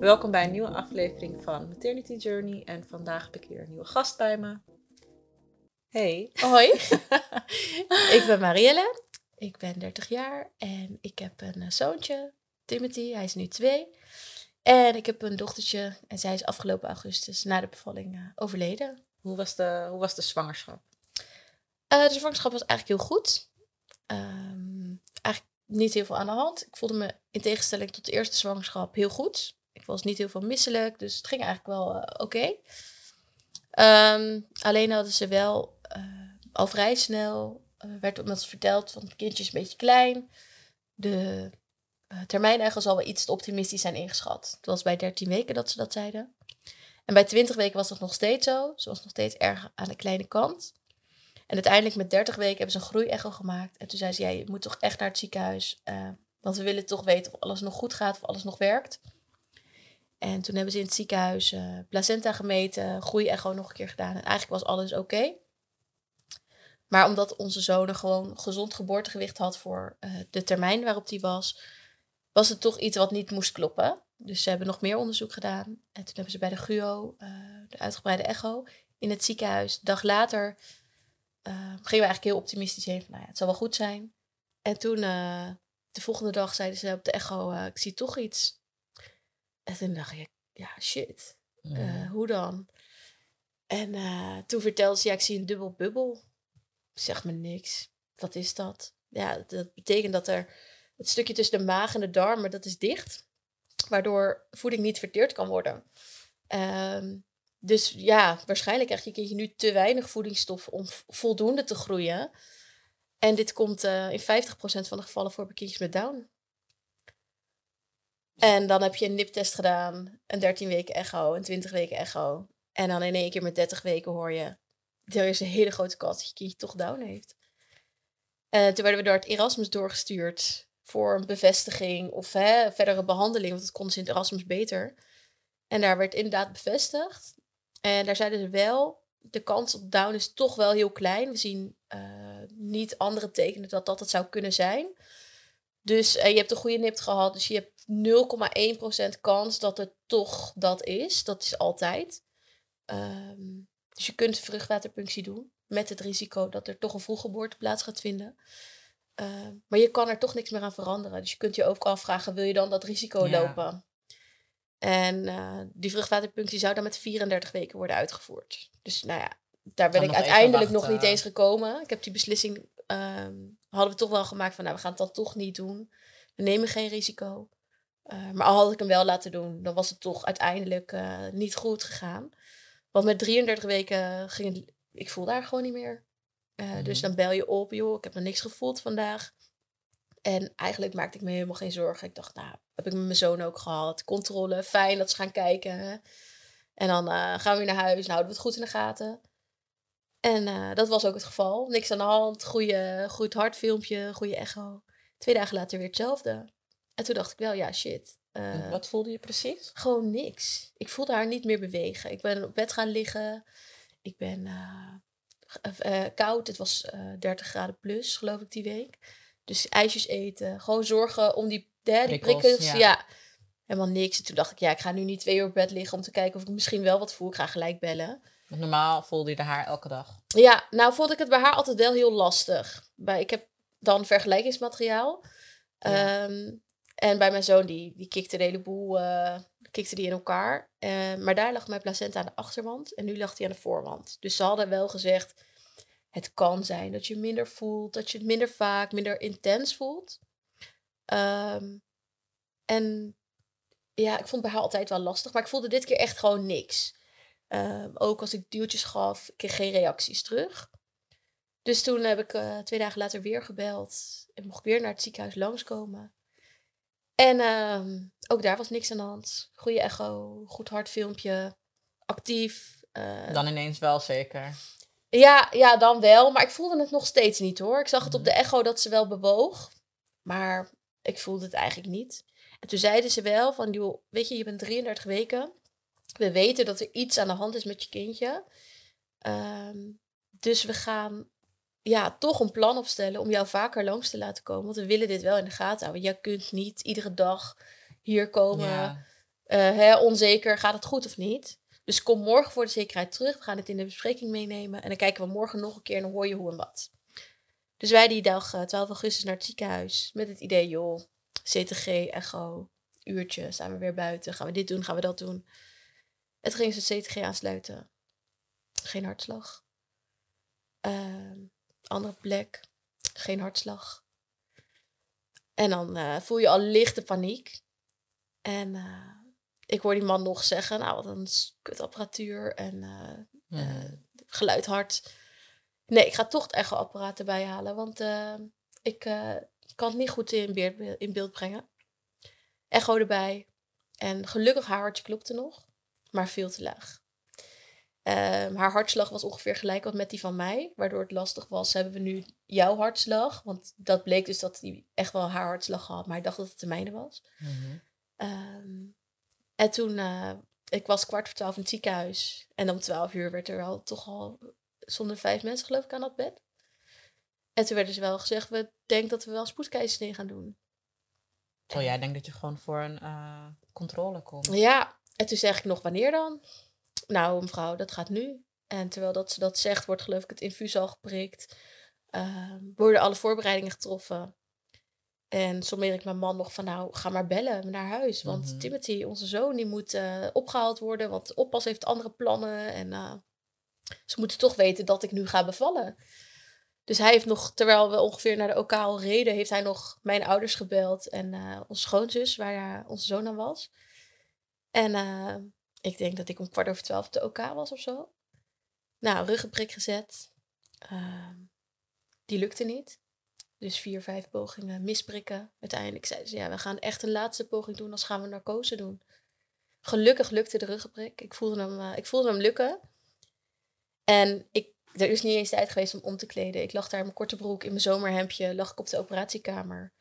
Welkom bij een nieuwe aflevering van Maternity Journey. En vandaag heb ik weer een nieuwe gast bij me. Hey. Hoi, ik ben Marielle. Ik ben 30 jaar en ik heb een eh, zoontje, Timothy. Hij is nu twee. En ik heb een dochtertje en zij is afgelopen augustus na de bevalling eh, overleden. Hoe was de, hoe was de zwangerschap? Eh, de zwangerschap was eigenlijk heel goed. Ehm, eigenlijk niet heel veel aan de hand. Ik voelde me in tegenstelling tot de eerste zwangerschap heel goed. Ik was niet heel veel misselijk, dus het ging eigenlijk wel eh, oké. Ehm, alleen hadden ze wel eh, al vrij snel, werd ons verteld van het kindje is een beetje klein. De termijn eigenlijk zal wel iets te optimistisch zijn ingeschat. Het was bij 13 weken dat ze dat zeiden. En bij 20 weken was dat nog steeds zo. Ze was nog steeds erg aan de kleine kant. En uiteindelijk met 30 weken hebben ze een groeiecho gemaakt. En toen zei ze, ja, je moet toch echt naar het ziekenhuis. eh, want we willen toch weten of alles nog goed gaat, of alles nog werkt. En toen hebben ze in het ziekenhuis eh, placenta gemeten, groeiecho nog een keer gedaan. En eigenlijk was alles oké. Maar omdat onze zoon een gewoon gezond geboortegewicht had voor eh, de termijn waarop die was, was het toch iets wat niet moest kloppen. Dus ze hebben nog meer onderzoek gedaan. En toen hebben ze bij de GUO, eh, de uitgebreide echo, in het ziekenhuis. De dag later eh, gingen we eigenlijk heel optimistisch heen van, nou ja, het zal wel goed zijn. En toen, eh, de volgende dag zeiden ze op de echo, ik zie toch iets. En toen dacht ik, ja, shit, hoe dan? En toen vertelde ze, ja, ik zie een dubbel bubbel. Zeg me niks. Wat is dat? Ja, dat betekent dat er het stukje tussen de maag en de darmen, dat is dicht. Waardoor voeding niet verteerd kan worden. Ehm, dus ja, waarschijnlijk krijgt je kindje nu te weinig voedingsstof om voldoende te groeien. En dit komt eh, in 50% van de gevallen voor bij kindjes met Down. En dan heb je een niptest gedaan, een 13 weken echo, een 20 weken echo. En dan in één keer met 30 weken hoor je, er is een hele grote kans dat je kindje toch Down heeft. En toen werden we door het Erasmus doorgestuurd voor een bevestiging of hè, verdere behandeling, want dat ze in het Erasmus beter. En daar werd inderdaad bevestigd. En daar zeiden ze wel, de kans op Down is toch wel heel klein. We zien eh, niet andere tekenen dat dat het zou kunnen zijn. Dus eh, je hebt een goede nipt gehad, dus je hebt 0,1% kans dat het toch dat is. Dat is altijd. Ehm, dus je kunt vruchtwaterpunctie doen met het risico dat er toch een vroeggeboorte plaats gaat vinden. Ehm, maar je kan er toch niks meer aan veranderen. Dus je kunt je ook afvragen, wil je dan dat risico Ja. lopen? En eh, die vruchtwaterpunctie zou dan met 34 weken worden uitgevoerd. Dus nou ja, daar ben ik nog uiteindelijk nog niet eens gekomen. Ik heb die beslissing, ehm, hadden we toch wel gemaakt van, nou, we gaan het dan toch niet doen. We nemen geen risico. Eh, maar al had ik hem wel laten doen, dan was het toch uiteindelijk eh, niet goed gegaan. Want met 33 weken ging het, ik voelde haar gewoon niet meer. Eh, Dus Mhm. dan bel je op, joh, ik heb nog niks gevoeld vandaag. En eigenlijk maakte ik me helemaal geen zorgen. Ik dacht, nou, heb ik met mijn zoon ook gehad. Controle, fijn dat ze gaan kijken. En dan eh, gaan we weer naar huis en houden we het goed in de gaten. En eh, dat was ook het geval. Niks aan de hand, goede, goed hartfilmpje, goede echo. Twee dagen later weer hetzelfde. En toen dacht ik wel, ja, shit. Wat voelde je precies? gewoon niks. Ik voelde haar niet meer bewegen. Ik ben op bed gaan liggen. Ik ben eh, koud. Het was eh 30 graden plus, geloof ik, die week. Dus ijsjes eten. Gewoon zorgen om die, hè, die Prikkels, prikkels. ja. Ja. Helemaal niks. En toen dacht ik, ja, ik ga nu niet twee uur op bed liggen om te kijken of ik misschien wel wat voel. Ik ga gelijk bellen. Want normaal voelde je de haar elke dag. Ja, nou vond ik het bij haar altijd wel heel lastig. Bij, ik heb dan vergelijkingsmateriaal. Ja. Ehm, en bij mijn zoon, die, die kikte de hele boel eh, kikte die in elkaar. Eh, maar daar lag mijn placenta aan de achterwand en nu lag die aan de voorwand. Dus ze hadden wel gezegd, het kan zijn dat je minder voelt, dat je het minder vaak, minder intens voelt. Ehm, en ja, ik vond het bij haar altijd wel lastig, maar ik voelde dit keer echt gewoon niks. Ehm, ook als ik duwtjes gaf, kreeg geen reacties terug. Dus toen heb ik eh, twee dagen later weer gebeld en mocht weer naar het ziekenhuis langskomen. En ehm, ook daar was niks aan de hand. Goede echo, goed hartfilmpje, actief. eh, Dan ineens wel zeker. ja, ja, dan wel. Maar ik voelde het nog steeds niet hoor. Ik zag het op Mhm. de echo dat ze wel bewoog. Maar ik voelde het eigenlijk niet. En toen zeiden ze wel van, joh, weet je, je bent 33 weken. We weten dat er iets aan de hand is met je kindje. Ehm, dus we gaan ja, toch een plan opstellen om jou vaker langs te laten komen. Want we willen dit wel in de gaten houden. Jij kunt niet iedere dag hier komen. Ja. eh, hè, onzeker, gaat het goed of niet? Dus kom morgen voor de zekerheid terug. We gaan het in de bespreking meenemen. En dan kijken we morgen nog een keer en dan hoor je hoe en wat. Dus wij die dag eh, 12 augustus naar het ziekenhuis. Met het idee, joh, CTG, echo, uurtje, staan we weer buiten. Gaan we dit doen, gaan we dat doen. Het ging ze CTG aansluiten. Geen hartslag. Ehm, andere plek, geen hartslag. En dan eh, voel je al lichte paniek. En eh, ik hoor die man nog zeggen, nou wat een kutapparatuur en eh, geluid hard. Nee, ik ga toch het echoapparaat erbij halen, want ik kan het niet goed in beeld, in beeld brengen. Echo erbij. En gelukkig haar hartje klopte nog, maar veel te laag. Ehm, haar hartslag was ongeveer gelijk wat met die van mij, waardoor het lastig was. Hebben we nu jouw hartslag? Want dat bleek dus dat hij echt wel haar hartslag had, maar hij dacht dat het de mijne was. Mhm. Ehm, en toen, eh, ik was kwart voor twaalf in het ziekenhuis. En om twaalf uur werd er al toch al zonder vijf mensen geloof ik aan dat bed. En toen werd dus wel gezegd, we denken dat we wel spoedkeizersnee gaan doen. Oh, jij denkt dat je gewoon voor een eh, controle komt. Ja, en toen zeg ik nog wanneer dan? Nou mevrouw, dat gaat nu. En terwijl dat ze dat zegt, wordt geloof ik het infuus al geprikt. Ehm, worden alle voorbereidingen getroffen. En sommeer ik mijn man nog van, nou, ga maar bellen naar huis. Want Mhm. Timothy, onze zoon, die moet eh, opgehaald worden. Want oppas heeft andere plannen. En eh, ze moeten toch weten dat ik nu ga bevallen. Dus hij heeft nog, terwijl we ongeveer naar de OK al reden, heeft hij nog mijn ouders gebeld. En eh onze schoonzus, waar onze zoon aan was. En ik denk dat ik om kwart over twaalf op de OK was of zo. Nou, ruggenprik gezet. Ehm, die lukte niet. Dus vier, vijf pogingen misprikken. Uiteindelijk zeiden ze, ja, we gaan echt een laatste poging doen, als gaan we narcose doen. Gelukkig lukte de ruggenprik. Ik voelde hem, eh, ik voelde hem lukken. En ik, er is niet eens tijd geweest om om te kleden. Ik lag daar in mijn korte broek, in mijn zomerhemdje, lag ik op de operatiekamer.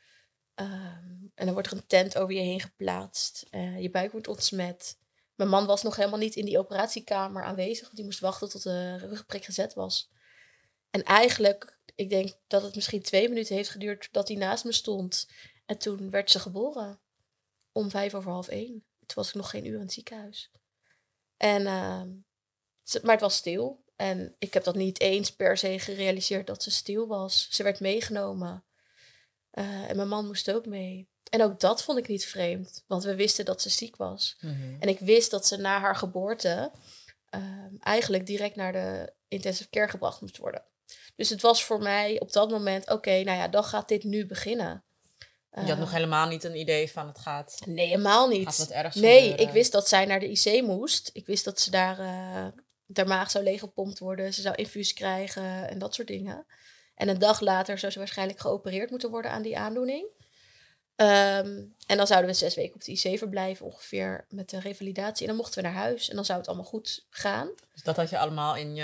Ehm, en dan wordt er een tent over je heen geplaatst. Eh, je buik wordt ontsmet. Mijn man was nog helemaal niet in die operatiekamer aanwezig. Want die moest wachten tot de ruggenprik gezet was. En eigenlijk, ik denk dat het misschien twee minuten heeft geduurd dat hij naast me stond. En toen werd ze geboren. Om vijf over half één. Toen was ik nog geen uur in het ziekenhuis. En, ehm, maar het was stil. En ik heb dat niet eens per se gerealiseerd dat ze stil was. Ze werd meegenomen. Eh, en mijn man moest ook mee. En ook dat vond ik niet vreemd. Want we wisten dat ze ziek was. Mhm. En ik wist dat ze na haar geboorte ehm, eigenlijk direct naar de intensive care gebracht moest worden. Dus het was voor mij op dat moment, oké, nou ja, dan gaat dit nu beginnen. je had nog helemaal niet een idee van het gaat, Nee, helemaal niet. gaat wat ergs Nee, gebeuren. ik wist dat zij naar de IC moest. Ik wist dat ze daar, eh haar maag zou leeggepompt worden. Ze zou infuus krijgen en dat soort dingen. En een dag later zou ze waarschijnlijk geopereerd moeten worden aan die aandoening. Ehm, en dan zouden we zes weken op de IC verblijven ongeveer met de revalidatie. En dan mochten we naar huis en dan zou het allemaal goed gaan. Dus dat had je allemaal in je...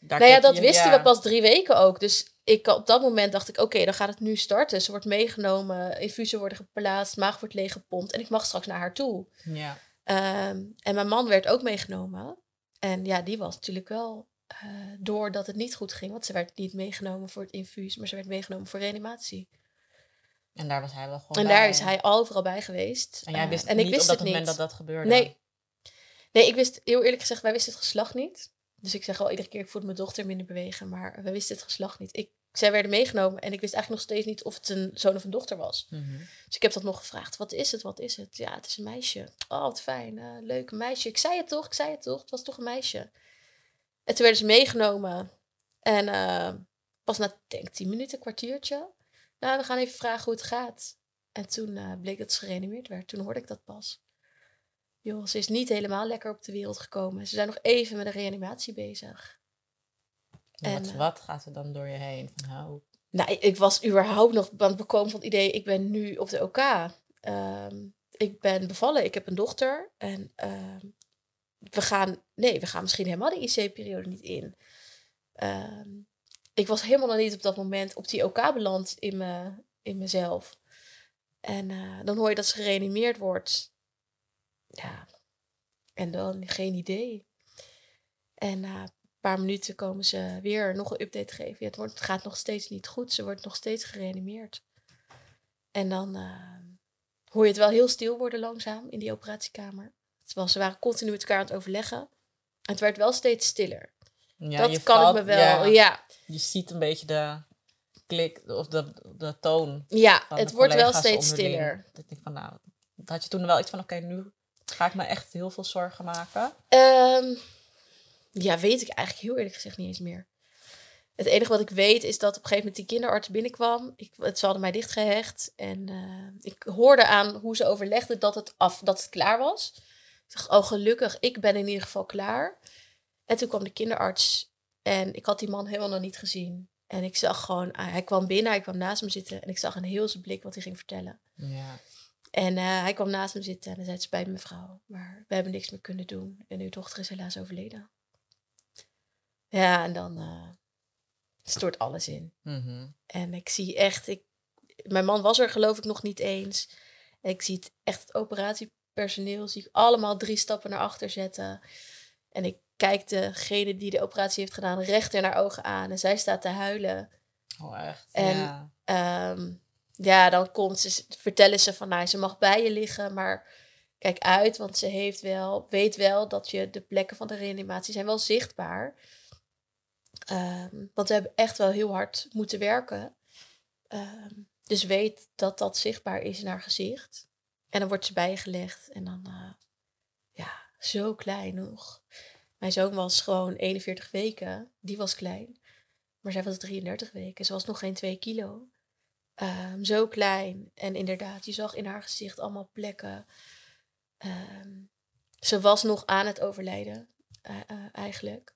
Daar nou ja, dat je- wisten ja. we pas drie weken ook. Dus ik, op dat moment dacht ik, oké, dan gaat het nu starten. Ze wordt meegenomen, infusen worden geplaatst, maag wordt leeggepompt. En ik mag straks naar haar toe. Ja. Ehm, en mijn man werd ook meegenomen. En ja, die was natuurlijk wel eh doordat het niet goed ging. Want ze werd niet meegenomen voor het infuus, maar ze werd meegenomen voor reanimatie. En daar was hij wel gewoon en bij. daar is hij overal bij geweest. En jij wist en niet ik wist op dat het moment niet. dat dat gebeurde? Nee. Nee, ik wist, heel eerlijk gezegd, wij wisten het geslacht niet. Dus ik zeg al iedere keer, ik voelde mijn dochter minder bewegen. Maar we wisten het geslacht niet. Ik, zij werden meegenomen en ik wist eigenlijk nog steeds niet of het een zoon of een dochter was. Mhm. Dus ik heb dat nog gevraagd. Wat is het? Wat is het? Ja, het is een meisje. Oh, wat fijn. eh leuk, een meisje. Ik zei het toch? Ik zei het toch? Het was toch een meisje. En toen werden ze meegenomen. En eh, pas na, denk ik, tien minuten, een kwartiertje. Nou, we gaan even vragen hoe het gaat. En toen eh, bleek dat ze gereanimeerd werd. Toen hoorde ik dat pas. Joh, ze is niet helemaal lekker op de wereld gekomen. Ze zijn nog even met de reanimatie bezig. En En, wat, eh, wat gaat er dan door je heen? Van, Nou, ik- ik was überhaupt nog aan het bekomen van het idee, ik ben nu op de OK. Ehm, ik ben bevallen, ik heb een dochter. En ehm, we gaan, nee, we gaan misschien helemaal de IC-periode niet in. Ehm, ik was helemaal nog niet op dat moment op die OK beland in, me, in mezelf. En eh, dan hoor je dat ze gereanimeerd wordt. Ja, en dan geen idee. En eh, een paar minuten komen ze weer nog een update geven. Ja, het, wordt, het gaat nog steeds niet goed. Ze wordt nog steeds gereanimeerd. En dan eh, hoor je het wel heel stil worden langzaam in die operatiekamer. Terwijl ze waren continu met elkaar aan het overleggen. En het werd wel steeds stiller. Ja, dat kan valt- ik me wel. ja, Ja, Je ziet een beetje de klik of de, de toon. ja, het wordt wel steeds stiller. Dat ik van, nou, had je toen wel iets van, oké, nu ga ik me echt heel veel zorgen maken. Ehm, ja, weet ik eigenlijk heel eerlijk gezegd niet eens meer. Het enige wat ik weet is dat op een gegeven moment die kinderarts binnenkwam. Ik, het, ze hadden mij dichtgehecht. En eh, ik hoorde aan hoe ze overlegden dat het, af, dat het klaar was. Ik dacht, oh gelukkig, ik ben in ieder geval klaar. En toen kwam de kinderarts. En ik had die man helemaal nog niet gezien. En ik zag gewoon, ah, hij kwam binnen, hij kwam naast me zitten. En ik zag een heel zijn blik wat hij ging vertellen. Ja. En eh, hij kwam naast hem zitten en hij zei: Het spijt me, mevrouw, maar we hebben niks meer kunnen doen. En uw dochter is helaas overleden. Ja, en dan eh, stort alles in. Mhm. En ik zie echt, ik, mijn man was er geloof ik nog niet eens. En ik zie het echt, het operatiepersoneel, zie ik allemaal drie stappen naar achter zetten. En ik kijk degene die de operatie heeft gedaan recht in haar ogen aan. En zij staat te huilen. Oh, echt. En- ja. Ehm, ja, dan komt ze, vertellen ze van, nou, ze mag bij je liggen, maar kijk uit, want ze heeft wel, weet wel dat je de plekken van de reanimatie zijn wel zichtbaar. Ehm, want we hebben echt wel heel hard moeten werken. Ehm, dus weet dat dat zichtbaar is in haar gezicht. En dan wordt ze bij je gelegd en dan, eh, ja, zo klein nog. Mijn zoon was gewoon 41 weken, die was klein. Maar zij was 33 weken. Ze was nog geen 2 kilo. Ehm, zo klein. En inderdaad, je zag in haar gezicht allemaal plekken. Ehm, ze was nog aan het overlijden, eh, eh, eigenlijk.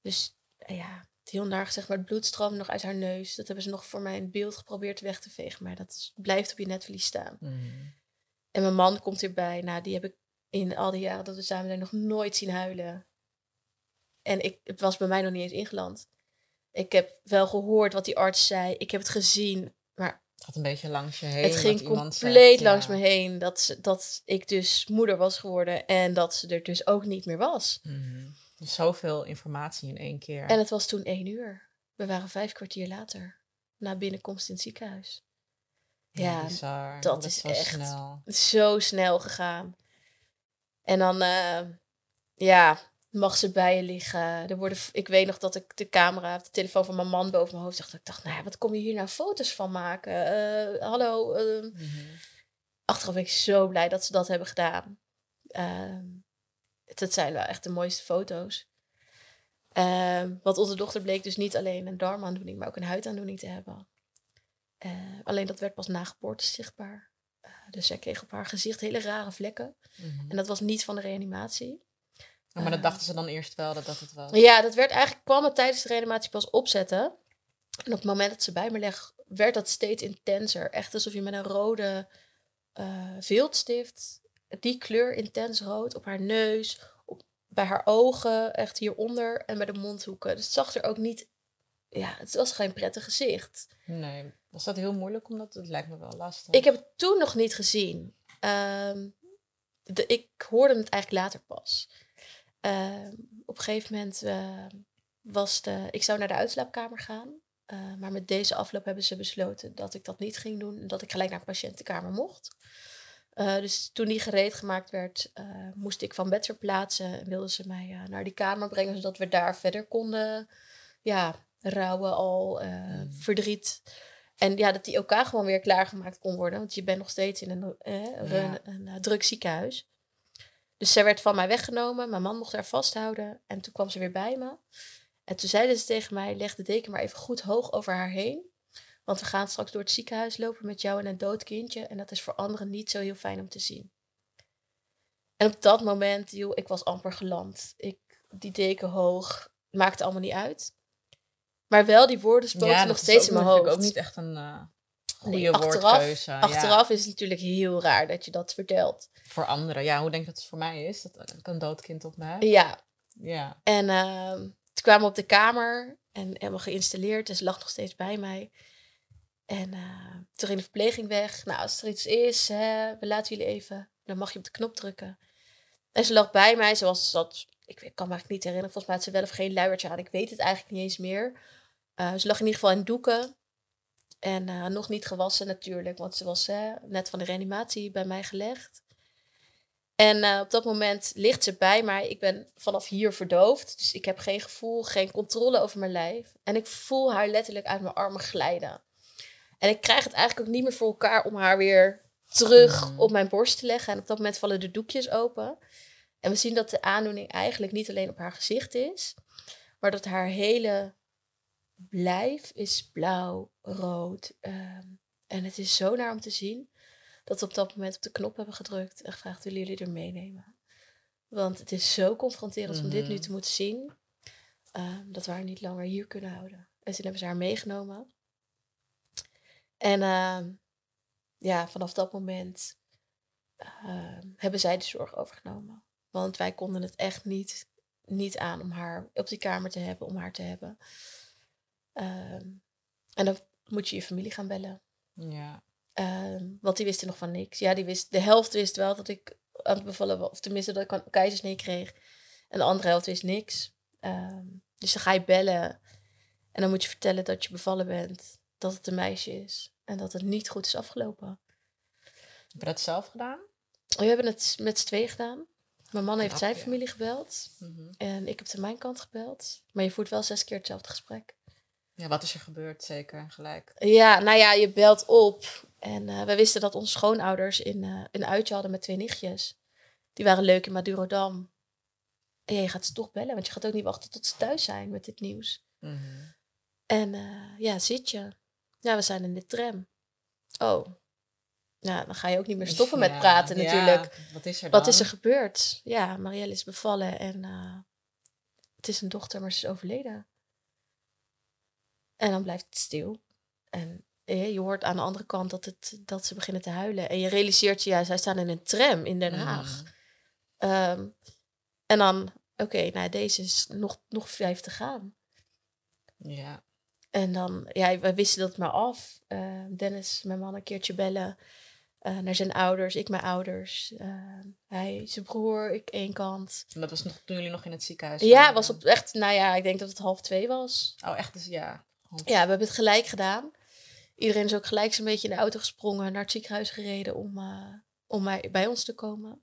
Dus eh, ja, heel naar gezegd, maar het bloed stroomde nog uit haar neus. Dat hebben ze nog voor mijn beeld geprobeerd weg te vegen. Maar dat is- blijft op je netvlies staan. Mhm. En mijn man komt erbij. Nou, die heb ik in al die jaren dat we samen zijn nog nooit zien huilen. En ik, het was bij mij nog niet eens ingeland. Ik heb wel gehoord wat die arts zei. Ik heb het gezien. Maar Het gaat een beetje langs je heen. het ging compleet zegt, langs ja. me heen. Dat, ze, dat ik dus moeder was geworden. En dat ze er dus ook niet meer was. Mhm. Dus zoveel informatie in één keer. En het was toen één uur. We waren vijf kwartier later. Na binnenkomst in het ziekenhuis. Ja, dat is zo echt- snel. zo snel gegaan. En dan, eh, ja, mag ze bij je liggen. Er worden, ik weet nog dat ik de camera, de telefoon van mijn man boven mijn hoofd zag. Ik dacht, nou ja, wat kom je hier nou foto's van maken? Eh, hallo. eh. Mhm. Achteraf ben ik zo blij dat ze dat hebben gedaan. Ehm, dat zijn wel echt de mooiste foto's. Ehm, want onze dochter bleek dus niet alleen een darmaandoening, maar ook een huidaandoening te hebben. Eh, alleen dat werd pas na geboorte zichtbaar. Eh, dus zij kreeg op haar gezicht hele rare vlekken. Mhm. En dat was niet van de reanimatie. Ja, maar dat eh, dachten ze dan eerst wel dat dat het was. Ja, dat werd eigenlijk, kwam het tijdens de reanimatie pas opzetten. En op het moment dat ze bij me leg, werd dat steeds intenser. Echt alsof je met een rode eh viltstift, die kleur intens rood, op haar neus, op, bij haar ogen, echt hieronder en bij de mondhoeken. Dus het zag er ook niet, ja, het was geen prettig gezicht. Nee. Was dat heel moeilijk? Omdat het lijkt me wel lastig. Ik heb het toen nog niet gezien. Ehm, de, ik hoorde het eigenlijk later pas. Ehm, op een gegeven moment eh, was de... Ik zou naar de uitslaapkamer gaan. eh, maar met deze afloop hebben ze besloten dat ik dat niet ging doen. En dat ik gelijk naar de patiëntenkamer mocht. Eh, dus toen die gereed gemaakt werd, eh, moest ik van bed verplaatsen. En wilden ze mij naar die kamer brengen, zodat we daar verder konden ja, rouwen al, Mm. verdriet. En ja, dat die elkaar gewoon weer klaargemaakt kon worden. Want je bent nog steeds in een, eh, een, Ja. een, druk ziekenhuis. Dus zij werd van mij weggenomen. Mijn man mocht haar vasthouden. En toen kwam ze weer bij me. En toen zeiden ze tegen mij, leg de deken maar even goed hoog over haar heen. Want we gaan straks door het ziekenhuis lopen met jou en een dood kindje. En dat is voor anderen niet zo heel fijn om te zien. En op dat moment, joh, ik was amper geland. Ik, die deken hoog, maakte allemaal niet uit. Maar wel, die woorden spoken nog steeds in mijn hoofd. ook niet echt een eh goede Nee, achteraf- woordkeuze. ja. Achteraf is het natuurlijk heel raar dat je dat vertelt. Voor anderen. Ja, hoe denk je dat het voor mij is? Dat ik een dood kind op heb? Ja, Ja. en ehm, toen kwamen we op de kamer en helemaal geïnstalleerd. En ze lag nog steeds bij mij. En eh, toen ging de verpleging weg. Nou, als er iets is, hè, we laten jullie even. Dan mag je op de knop drukken. En ze lag bij mij. Ze was dat, ik kan me eigenlijk niet herinneren. Volgens mij had ze wel of geen luiertje aan. Ik weet het eigenlijk niet eens meer. Uh, ze lag in ieder geval in doeken. En uh, nog niet gewassen natuurlijk, want ze was uh, net van de reanimatie bij mij gelegd. En uh, op dat moment ligt ze bij mij. Ik ben vanaf hier verdoofd. Dus ik heb geen gevoel, geen controle over mijn lijf. En ik voel haar letterlijk uit mijn armen glijden. En ik krijg het eigenlijk ook niet meer voor elkaar om haar weer terug op mijn borst te leggen. En op dat moment vallen de doekjes open. En we zien dat de aandoening eigenlijk niet alleen op haar gezicht is, maar dat haar hele lijf is blauw, rood. Um, en het is zo naar om te zien dat we op dat moment op de knop hebben gedrukt en gevraagd: willen jullie er meenemen? Want het is zo confronterend om dit nu Mhm. te moeten zien, um, dat we haar niet langer hier kunnen houden. En toen hebben ze haar meegenomen. En um, ja, vanaf dat moment ehm, hebben zij de zorg overgenomen. Want wij konden het echt niet, niet aan om haar op die kamer te hebben, om haar te hebben. Ehm, en dan moet je je familie gaan bellen. Ja. Ehm, want die wisten nog van niks. Ja, die wist, de helft wist wel dat ik aan het bevallen was. Of tenminste dat ik een keizersnee kreeg. En de andere helft wist niks. Ehm, dus dan ga je bellen. En dan moet je vertellen dat je bevallen bent. Dat het een meisje is. En dat het niet goed is afgelopen. Heb je dat zelf gedaan? We hebben het met z'n tweeën gedaan. Mijn man heeft Knap, zijn ja. familie gebeld. Mhm. En ik heb de mijn kant gebeld. Maar je voert wel zes keer hetzelfde gesprek. Ja, wat is er gebeurd? Zeker en gelijk. Ja, nou ja, je belt op. En eh, we wisten dat onze schoonouders in, eh, een uitje hadden met twee nichtjes. Die waren leuk in Madurodam. En ja, je gaat ze toch bellen, want je gaat ook niet wachten tot ze thuis zijn met dit nieuws. Mhm. En eh, ja, zit je? Ja, we zijn in de tram. Oh. Nou, dan ga je ook niet meer stoppen met Ja, praten ja, natuurlijk. Wat is er dan? Wat is er gebeurd? Ja, Marielle is bevallen en het is een dochter, maar ze is overleden. En dan blijft het stil. En eh, je hoort aan de andere kant dat, het, dat ze beginnen te huilen. En je realiseert je, ja, zij staan in een tram in Den Haag. Mhm. Ehm, en dan, oké, nou deze is nog, nog vijf te gaan. Ja. En dan, ja, we wisten dat maar af. Eh, Dennis, mijn man, een keertje bellen eh, naar zijn ouders, ik mijn ouders. Eh, hij, zijn broer, ik één kant. En dat was nog toen jullie nog in het ziekenhuis Ja, waren? was op echt, nou ja, ik denk dat het half twee was. Oh, echt? Dus ja. Ja, we hebben het gelijk gedaan. Iedereen is ook gelijk zo'n beetje in de auto gesprongen, naar het ziekenhuis gereden om, eh, om bij ons te komen.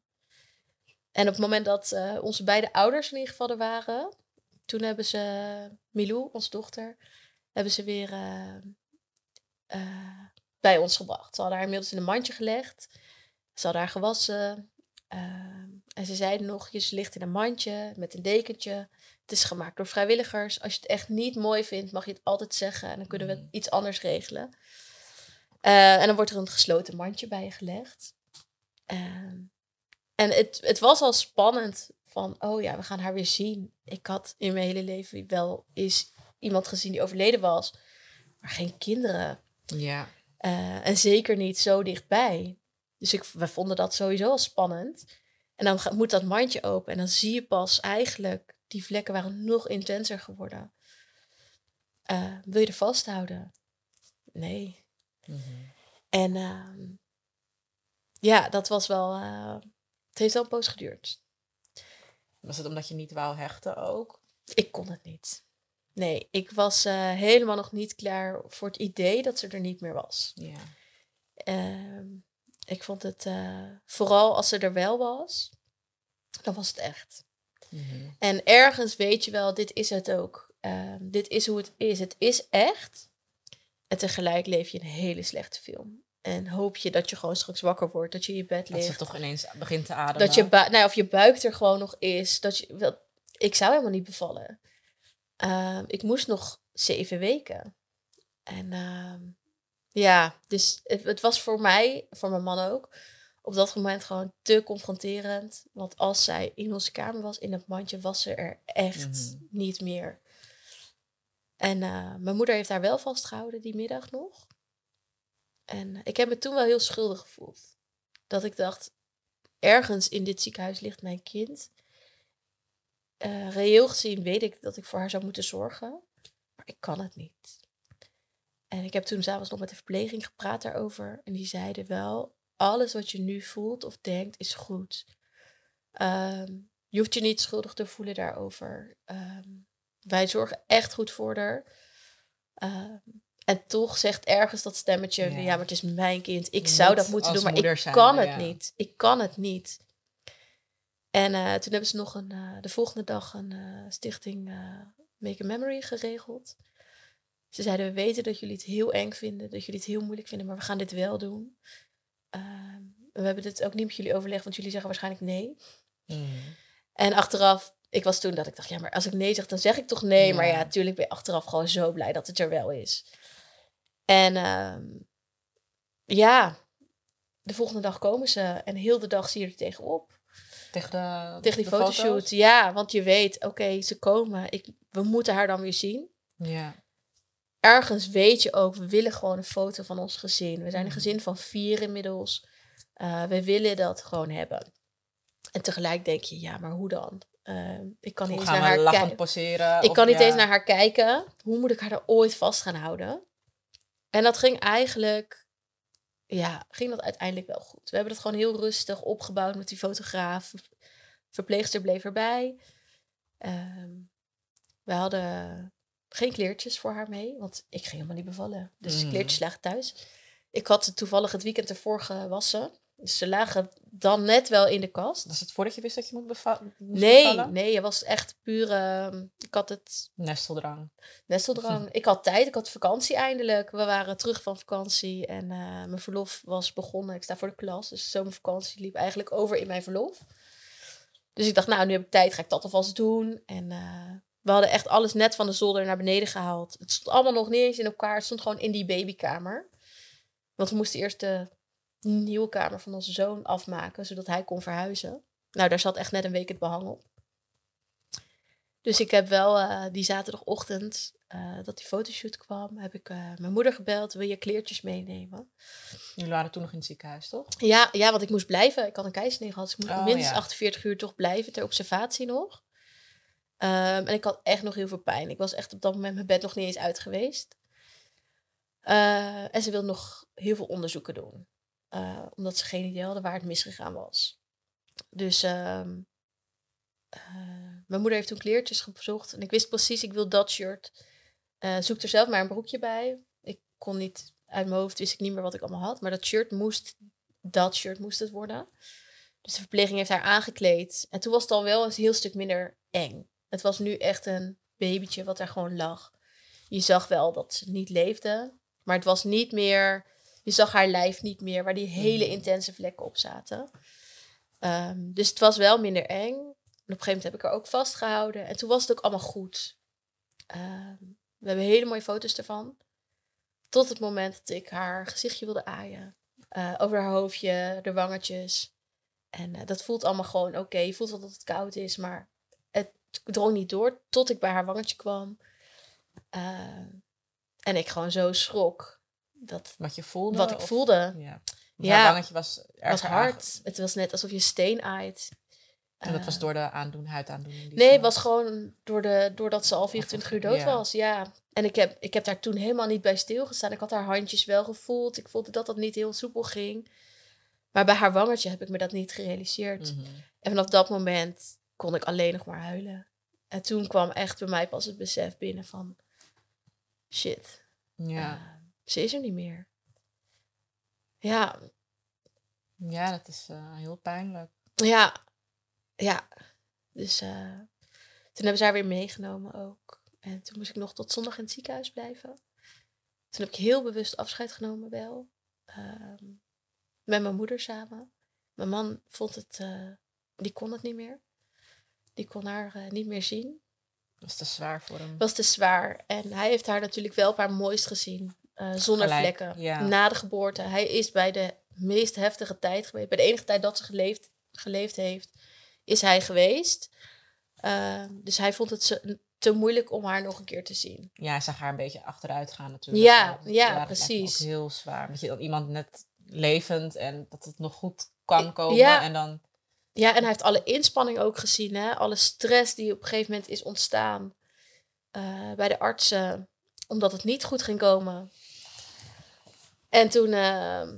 En op het moment dat eh, onze beide ouders in ieder geval waren, toen hebben ze Milou, onze dochter, hebben ze weer eh, bij ons gebracht. Ze hadden haar inmiddels in een mandje gelegd. Ze hadden haar gewassen. ehm, en ze zeiden nog, je ligt in een mandje met een dekentje. Het is gemaakt door vrijwilligers. Als je het echt niet mooi vindt, mag je het altijd zeggen. En dan kunnen we Mhm. iets anders regelen. Eh, en dan wordt er een gesloten mandje bij je gelegd. Ehm, en het, het was al spannend van, oh ja, we gaan haar weer zien. Ik had in mijn hele leven wel eens iemand gezien die overleden was. Maar geen kinderen. Ja. Eh, en zeker niet zo dichtbij. Dus ik, we vonden dat sowieso al spannend. En dan moet dat mandje open. En dan zie je pas eigenlijk, die vlekken waren nog intenser geworden. Eh, wil je er vasthouden? Nee. Mhm. En ehm, ja, dat was wel. eh, het heeft wel een poos geduurd. Was het omdat je niet wou hechten ook? Ik kon het niet. Nee, ik was eh, helemaal nog niet klaar voor het idee dat ze er niet meer was. Ja. Ehm, ik vond het vooral als ze er wel was, dan was het echt. Mhm. En ergens weet je wel, dit is het ook. Ehm, dit is hoe het is. Het is echt. En tegelijk leef je een hele slechte film. En hoop je dat je gewoon straks wakker wordt, dat je in je bed Dat ligt. ze toch ineens begint te ademen. Dat je, nou, of je buik er gewoon nog is. Dat je, wel, ik zou helemaal niet bevallen. Ehm, ik moest nog zeven weken. En ehm, ja, dus het, het was voor mij, voor mijn man ook, op dat moment gewoon te confronterend. Want als zij in onze kamer was, in het mandje, was ze er echt Mhm. niet meer. En eh, mijn moeder heeft haar wel vastgehouden die middag nog. En ik heb me toen wel heel schuldig gevoeld. Dat ik dacht, ergens in dit ziekenhuis ligt mijn kind. Eh, reëel gezien weet ik dat ik voor haar zou moeten zorgen. Maar ik kan het niet. En ik heb toen s'avonds nog met de verpleging gepraat daarover. En die zeiden wel, alles wat je nu voelt of denkt is goed. Ehm, je hoeft je niet schuldig te voelen daarover. Ehm, wij zorgen echt goed voor haar. Ehm, en toch zegt ergens dat stemmetje: ja, Ja. maar het is mijn kind. Ik Je zou dat moeten doen, maar ik zijn, kan het ja. niet. Ik kan het niet. En eh, toen hebben ze nog een, eh, de volgende dag een eh, stichting Make a Memory geregeld. Ze zeiden, we weten dat jullie het heel eng vinden, dat jullie het heel moeilijk vinden, maar we gaan dit wel doen. Ehm, we hebben dit ook niet met jullie overlegd, want jullie zeggen waarschijnlijk nee. Mm. En achteraf, ik was toen dat ik dacht, ja, maar als ik nee zeg, dan zeg ik toch nee. Maar Ja. natuurlijk ben je achteraf gewoon zo blij dat het er wel is. En ehm, ja, de volgende dag komen ze en heel de dag zie je er tegenop. Tegen, de, Tegen die fotoshoot. foto's? Ja, want je weet, oké, ze komen. Ik, we moeten haar dan weer zien. Ja. Ergens weet je ook, we willen gewoon een foto van ons gezin. We zijn een Mhm. gezin van vier inmiddels. Eh, we willen dat gewoon hebben. En tegelijk denk je, ja, maar hoe dan? Eh, ik kan niet eens naar haar kijken. poseren? Ik kan niet ja. eens naar haar kijken. Hoe moet ik haar er ooit vast gaan houden? En dat ging eigenlijk, ja, ging dat uiteindelijk wel goed. We hebben het gewoon heel rustig opgebouwd met die fotograaf. Verpleegster bleef erbij. Ehm, we hadden geen kleertjes voor haar mee, want ik ging helemaal niet bevallen. Dus Mhm. kleertjes lagen thuis. Ik had toevallig het weekend ervoor gewassen. Dus ze lagen dan net wel in de kast. Was het voordat je wist dat je moet beva moest Nee, bevallen? nee, het was echt puur. ehm, ik had het Nesteldrang. Nesteldrang. Ik had tijd, ik had vakantie eindelijk. We waren terug van vakantie en eh, mijn verlof was begonnen. Ik sta voor de klas, dus zomervakantie liep eigenlijk over in mijn verlof. Dus ik dacht, nou, nu heb ik tijd, ga ik dat alvast doen. En eh, we hadden echt alles net van de zolder naar beneden gehaald. Het stond allemaal nog niet eens in elkaar. Het stond gewoon in die babykamer. Want we moesten eerst de nieuwe kamer van onze zoon afmaken, zodat hij kon verhuizen. Nou, daar zat echt net een week het behang op. Dus ik heb wel eh, die zaterdagochtend eh, dat die fotoshoot kwam, heb ik eh, mijn moeder gebeld. Wil je kleertjes meenemen? Jullie waren toen nog in het ziekenhuis, toch? Ja, ja, want ik moest blijven. Ik had een keizersnee gehad. Dus ik moest Oh, minstens ja. 48 uur toch blijven ter observatie nog. Ehm, en ik had echt nog heel veel pijn. Ik was echt op dat moment mijn bed nog niet eens uit geweest. Eh, en ze wilde nog heel veel onderzoeken doen. Eh, omdat ze geen idee hadden waar het misgegaan was. Dus ehm, eh, mijn moeder heeft toen kleertjes gezocht. En ik wist precies, ik wil dat shirt. Zoek er zelf maar een broekje bij. Ik kon niet, uit mijn hoofd wist ik niet meer wat ik allemaal had. Maar dat shirt moest, dat shirt moest het worden. Dus de verpleging heeft haar aangekleed. En toen was het al wel een heel stuk minder eng. Het was nu echt een babytje wat daar gewoon lag. Je zag wel dat ze niet leefde. Maar het was niet meer... Je zag haar lijf niet meer, waar die hele Mhm. intense vlekken op zaten. Ehm, dus het was wel minder eng. En op een gegeven moment heb ik haar ook vastgehouden. En toen was het ook allemaal goed. Ehm, we hebben hele mooie foto's ervan. Tot het moment dat ik haar gezichtje wilde aaien. Eh, over haar hoofdje, de wangetjes. En eh, dat voelt allemaal gewoon oké. Je voelt wel dat het koud is, maar drong niet door. Tot ik bij haar wangetje kwam. Ehm, en ik gewoon zo schrok. Dat, Wat je voelde? wat ik of- voelde. Ja. Ja. Ja. wangetje was erg was hard. Het was net alsof je steen aait. En dat was Eh, door de aandoen, huidaandoening? Nee, het was gewoon door de, doordat ze al 24 uur dood Ja. was. Ja. En ik heb, ik heb daar toen helemaal niet bij stilgestaan. Ik had haar handjes wel gevoeld. Ik voelde dat dat niet heel soepel ging. Maar bij haar wangetje heb ik me dat niet gerealiseerd. Mhm. En vanaf dat moment kon ik alleen nog maar huilen. En toen kwam echt bij mij pas het besef binnen van... Shit, Ja. eh, ze is er niet meer. Ja, ja, dat is eh, heel pijnlijk. Ja, ja. Dus eh, toen hebben ze haar weer meegenomen ook. En toen moest ik nog tot zondag in het ziekenhuis blijven. Toen heb ik heel bewust afscheid genomen wel. Ehm, met mijn moeder samen. Mijn man vond het, die kon het niet meer. Die kon haar eh, niet meer zien. Dat is te zwaar voor hem. was te zwaar. En hij heeft haar natuurlijk wel op haar mooist gezien. eh, zonder Gelijk, vlekken. ja. Na de geboorte. Hij is bij de meest heftige tijd geweest. Bij de enige tijd dat ze geleefd, geleefd heeft, is hij geweest. Ehm, dus hij vond het te moeilijk om haar nog een keer te zien. Ja, hij zag haar een beetje achteruit gaan natuurlijk. Ja, ja, dat precies. Heel zwaar. Dat je dan iemand net levend en dat het nog goed kan komen. Ja. En dan, Ja, en hij heeft alle inspanning ook gezien. Hè? Alle stress die op een gegeven moment is ontstaan eh, bij de artsen. Omdat het niet goed ging komen. En toen eh,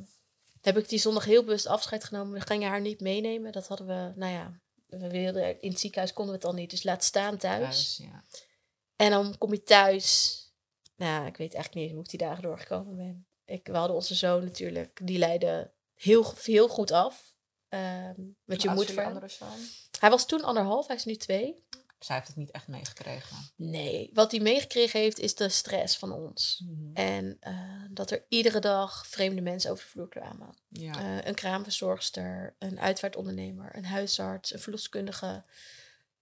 heb ik die zondag heel bewust afscheid genomen. We gingen haar niet meenemen. Dat hadden we, nou ja, we wilden, in het ziekenhuis konden we het al niet, dus laat staan thuis. Thuis, ja. En dan kom je thuis. Nou, ik weet eigenlijk niet hoe ik die dagen doorgekomen ben. Ik, we hadden onze zoon natuurlijk, die leidde heel, heel goed af. Met je moet voor? Hij was toen anderhalf, hij is nu twee. Zij heeft het niet echt meegekregen. Nee, wat hij meegekregen heeft is de stress van ons. Mhm. En eh, dat er iedere dag vreemde mensen over de vloer kwamen. Ja. Eh, een kraamverzorgster, een uitvaartondernemer, een huisarts, een verloskundige.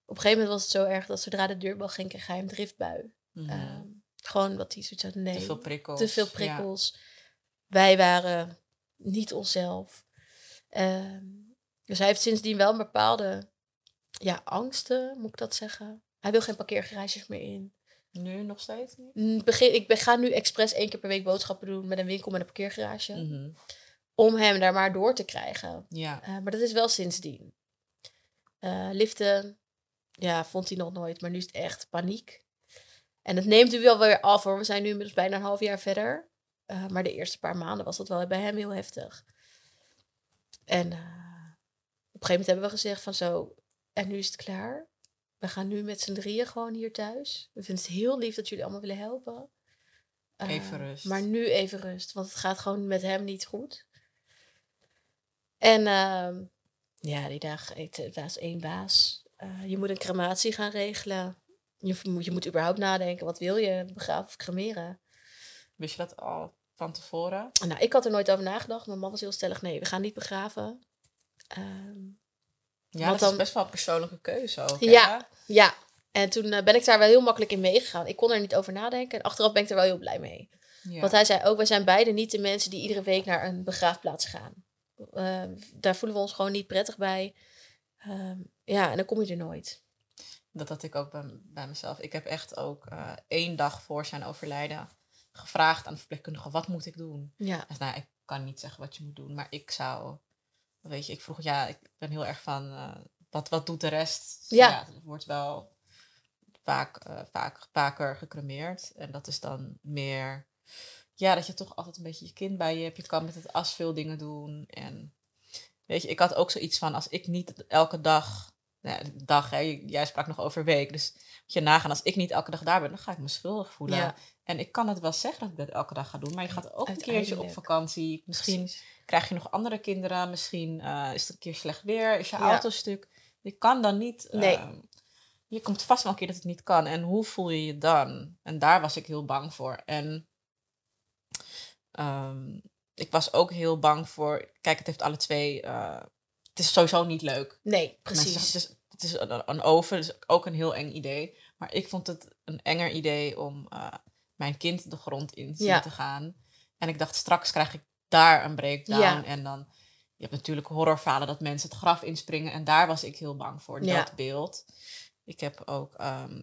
Op een gegeven moment was het zo erg dat zodra de deurbel ging, kreeg hij een driftbui. Mhm. Ehm, gewoon wat hij zoiets had, nee, te veel prikkels. te veel ja. prikkels. Wij waren niet onszelf. Ehm, dus hij heeft sindsdien wel een bepaalde ja, angsten, moet ik dat zeggen. Hij wil geen parkeergarages meer in. Nu nog steeds niet? Begin, ik ga nu expres één keer per week boodschappen doen met een winkel met een parkeergarage. Mhm. Om hem daar maar door te krijgen. Ja. Eh, maar dat is wel sindsdien. Eh, liften, ja, vond hij nog nooit. Maar nu is het echt paniek. En het neemt nu wel weer af hoor. We zijn nu inmiddels bijna een half jaar verder. Eh, maar de eerste paar maanden was dat wel bij hem heel heftig. En eh, op een gegeven moment hebben we gezegd van zo, en nu is het klaar. We gaan nu met z'n drieën gewoon hier thuis. We vinden het heel lief dat jullie allemaal willen helpen. Eh, Even rust. Maar nu even rust, want het gaat gewoon met hem niet goed. En ehm, ja, die dag, het was één baas. Eh, je moet een crematie gaan regelen. Je moet, je moet überhaupt nadenken, wat wil je, begraven of cremeren? Wist je dat al van tevoren? Nou, ik had er nooit over nagedacht. Mijn man was heel stellig, nee, we gaan niet begraven. Ehm, Ja, dat is best wel een persoonlijke keuze ook. Ja. ja, en toen eh, ben ik daar wel heel makkelijk in meegegaan. Ik kon er niet over nadenken. En achteraf ben ik er wel heel blij mee. Ja. Want hij zei ook, wij zijn beide niet de mensen die iedere week naar een begraafplaats gaan. Eh, daar voelen we ons gewoon niet prettig bij. Ehm, ja, en dan kom je er nooit. Dat had ik ook bij, bij mezelf. Ik heb echt ook eh, één dag voor zijn overlijden gevraagd aan de verpleegkundige, wat moet ik doen? Ja, nou, ik kan niet zeggen wat je moet doen, maar ik zou, weet je, ik vroeg, ja, ik ben heel erg van, eh, wat, wat doet de rest? Ja. het wordt wel vaak, eh, vaak, vaker gecremeerd en dat is dan meer, ja, dat je toch altijd een beetje je kind bij je hebt. Je kan met het as veel dingen doen en, weet je, ik had ook zoiets van, als ik niet elke dag, nou dag, hè, jij sprak nog over week, dus moet je nagaan, als ik niet elke dag daar ben, dan ga ik me schuldig voelen. Ja. En ik kan het wel zeggen dat ik dat elke dag ga doen, maar je gaat ook een keertje op vakantie. Misschien precies. krijg je nog andere kinderen, misschien eh, is het een keer slecht weer, is je Ja. auto stuk. Je kan dan niet. Nee. eh, je komt vast wel een keer dat het niet kan. En hoe voel je je dan? En daar was ik heel bang voor. En ehm, ik was ook heel bang voor. Kijk, het heeft alle twee. eh, het is sowieso niet leuk. Nee, precies. zeggen, het is, het is een, een oven, dus ook een heel eng idee. Maar ik vond het een enger idee om eh, mijn kind de grond in Ja. te gaan. En ik dacht, straks krijg ik daar een breakdown. Ja. En dan, je hebt natuurlijk horrorverhalen dat mensen het graf inspringen. En daar was ik heel bang voor, Ja. dat beeld. Ik heb ook ehm,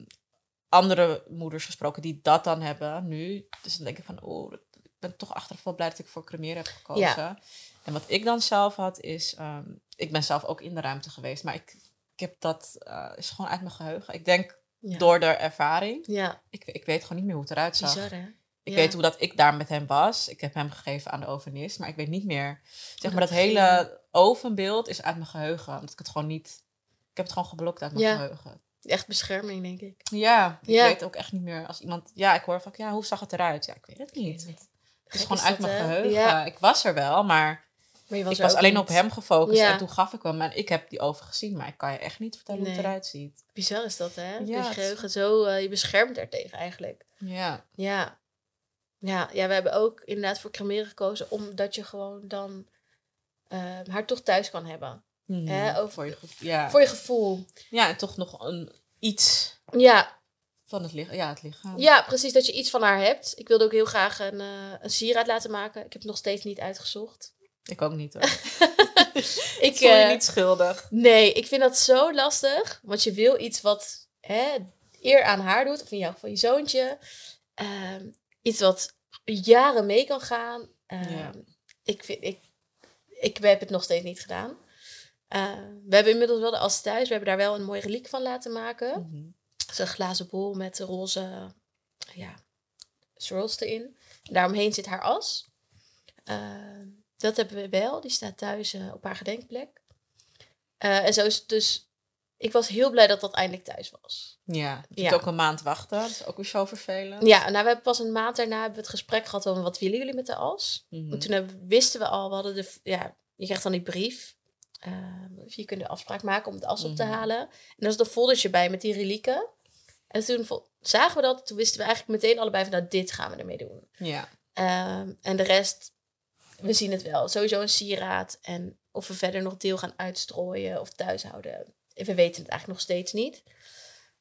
andere moeders gesproken die dat dan hebben nu. Dus dan denk ik van, oh, ik ben toch achteraf wel blij dat ik voor cremeren heb gekozen. En wat ik dan zelf had is, ehm, ik ben zelf ook in de ruimte geweest, maar ik, ik heb dat, eh, is gewoon uit mijn geheugen. Ik denk Ja. door de ervaring, Ja, ik, ik weet gewoon niet meer hoe het eruit zag. bizar hè? Ik Ja. weet hoe dat ik daar met hem was. Ik heb hem gegeven aan de ovenist, maar ik weet niet meer. Zeg maar, dat dat hele ovenbeeld is uit mijn geheugen. Omdat ik het gewoon niet, ik heb het gewoon geblokt uit mijn Ja. geheugen. Echt bescherming, denk ik. Ja, ik Ja. weet ook echt niet meer als iemand, ja, ik hoor van, ja, hoe zag het eruit? Ja, ik weet het niet. Het Gek is gewoon is uit dat, mijn hè? geheugen. Ik was er wel, maar Maar je was ik was alleen niet. op hem gefocust Ja. en toen gaf ik hem. En ik heb die oven gezien, maar ik kan je echt niet vertellen hoe het eruit ziet. Bizar is dat, hè? Ja, je geheugen zo, eh, je beschermt daartegen eigenlijk. Ja. Ja. Ja, ja, we hebben ook inderdaad voor cremeren gekozen, omdat je gewoon dan eh, haar toch thuis kan hebben. Hè, over- voor je gevoel. Ja. Voor je gevoel. ja, en toch nog een, iets Ja, van het lichaam. Ja, het lichaam. ja, precies, dat je iets van haar hebt. Ik wilde ook heel graag een, eh, een sieraad laten maken. Ik heb het nog steeds niet uitgezocht. Ik ook niet hoor. Ik, voel je eh, niet schuldig. Nee, ik vind dat zo lastig. Want je wil iets wat hè, eer aan haar doet. Of in jouw geval je zoontje. Ehm, iets wat jaren mee kan gaan. Ja. ik, vind, ik, ik heb het nog steeds niet gedaan. Ehm, we hebben inmiddels wel de as thuis. We hebben daar wel een mooie reliek van laten maken. Is een glazen bol met roze ja, swirls erin. Daaromheen zit haar as. Ehm, dat hebben we wel. Die staat thuis eh, op haar gedenkplek. Eh, en zo is het dus ik was heel blij dat dat eindelijk thuis was. Ja, je Ja. ook een maand wachten. Dat is ook weer zo vervelend. Ja, nou, we hebben pas een maand daarna hebben we het gesprek gehad over wat willen jullie met de as. Mhm. Want toen hebben, wisten we al, we hadden de, ja, je krijgt dan die brief. eh, je kunt de afspraak maken om het as op te Mhm. halen. En er was een foldertje bij met die relieken. En toen zagen we dat, toen wisten we eigenlijk meteen allebei van, nou, dit gaan we ermee doen. Ja. Ehm, en de rest, we zien het wel. Sowieso een sieraad. En of we verder nog deel gaan uitstrooien of thuis houden. We weten het eigenlijk nog steeds niet.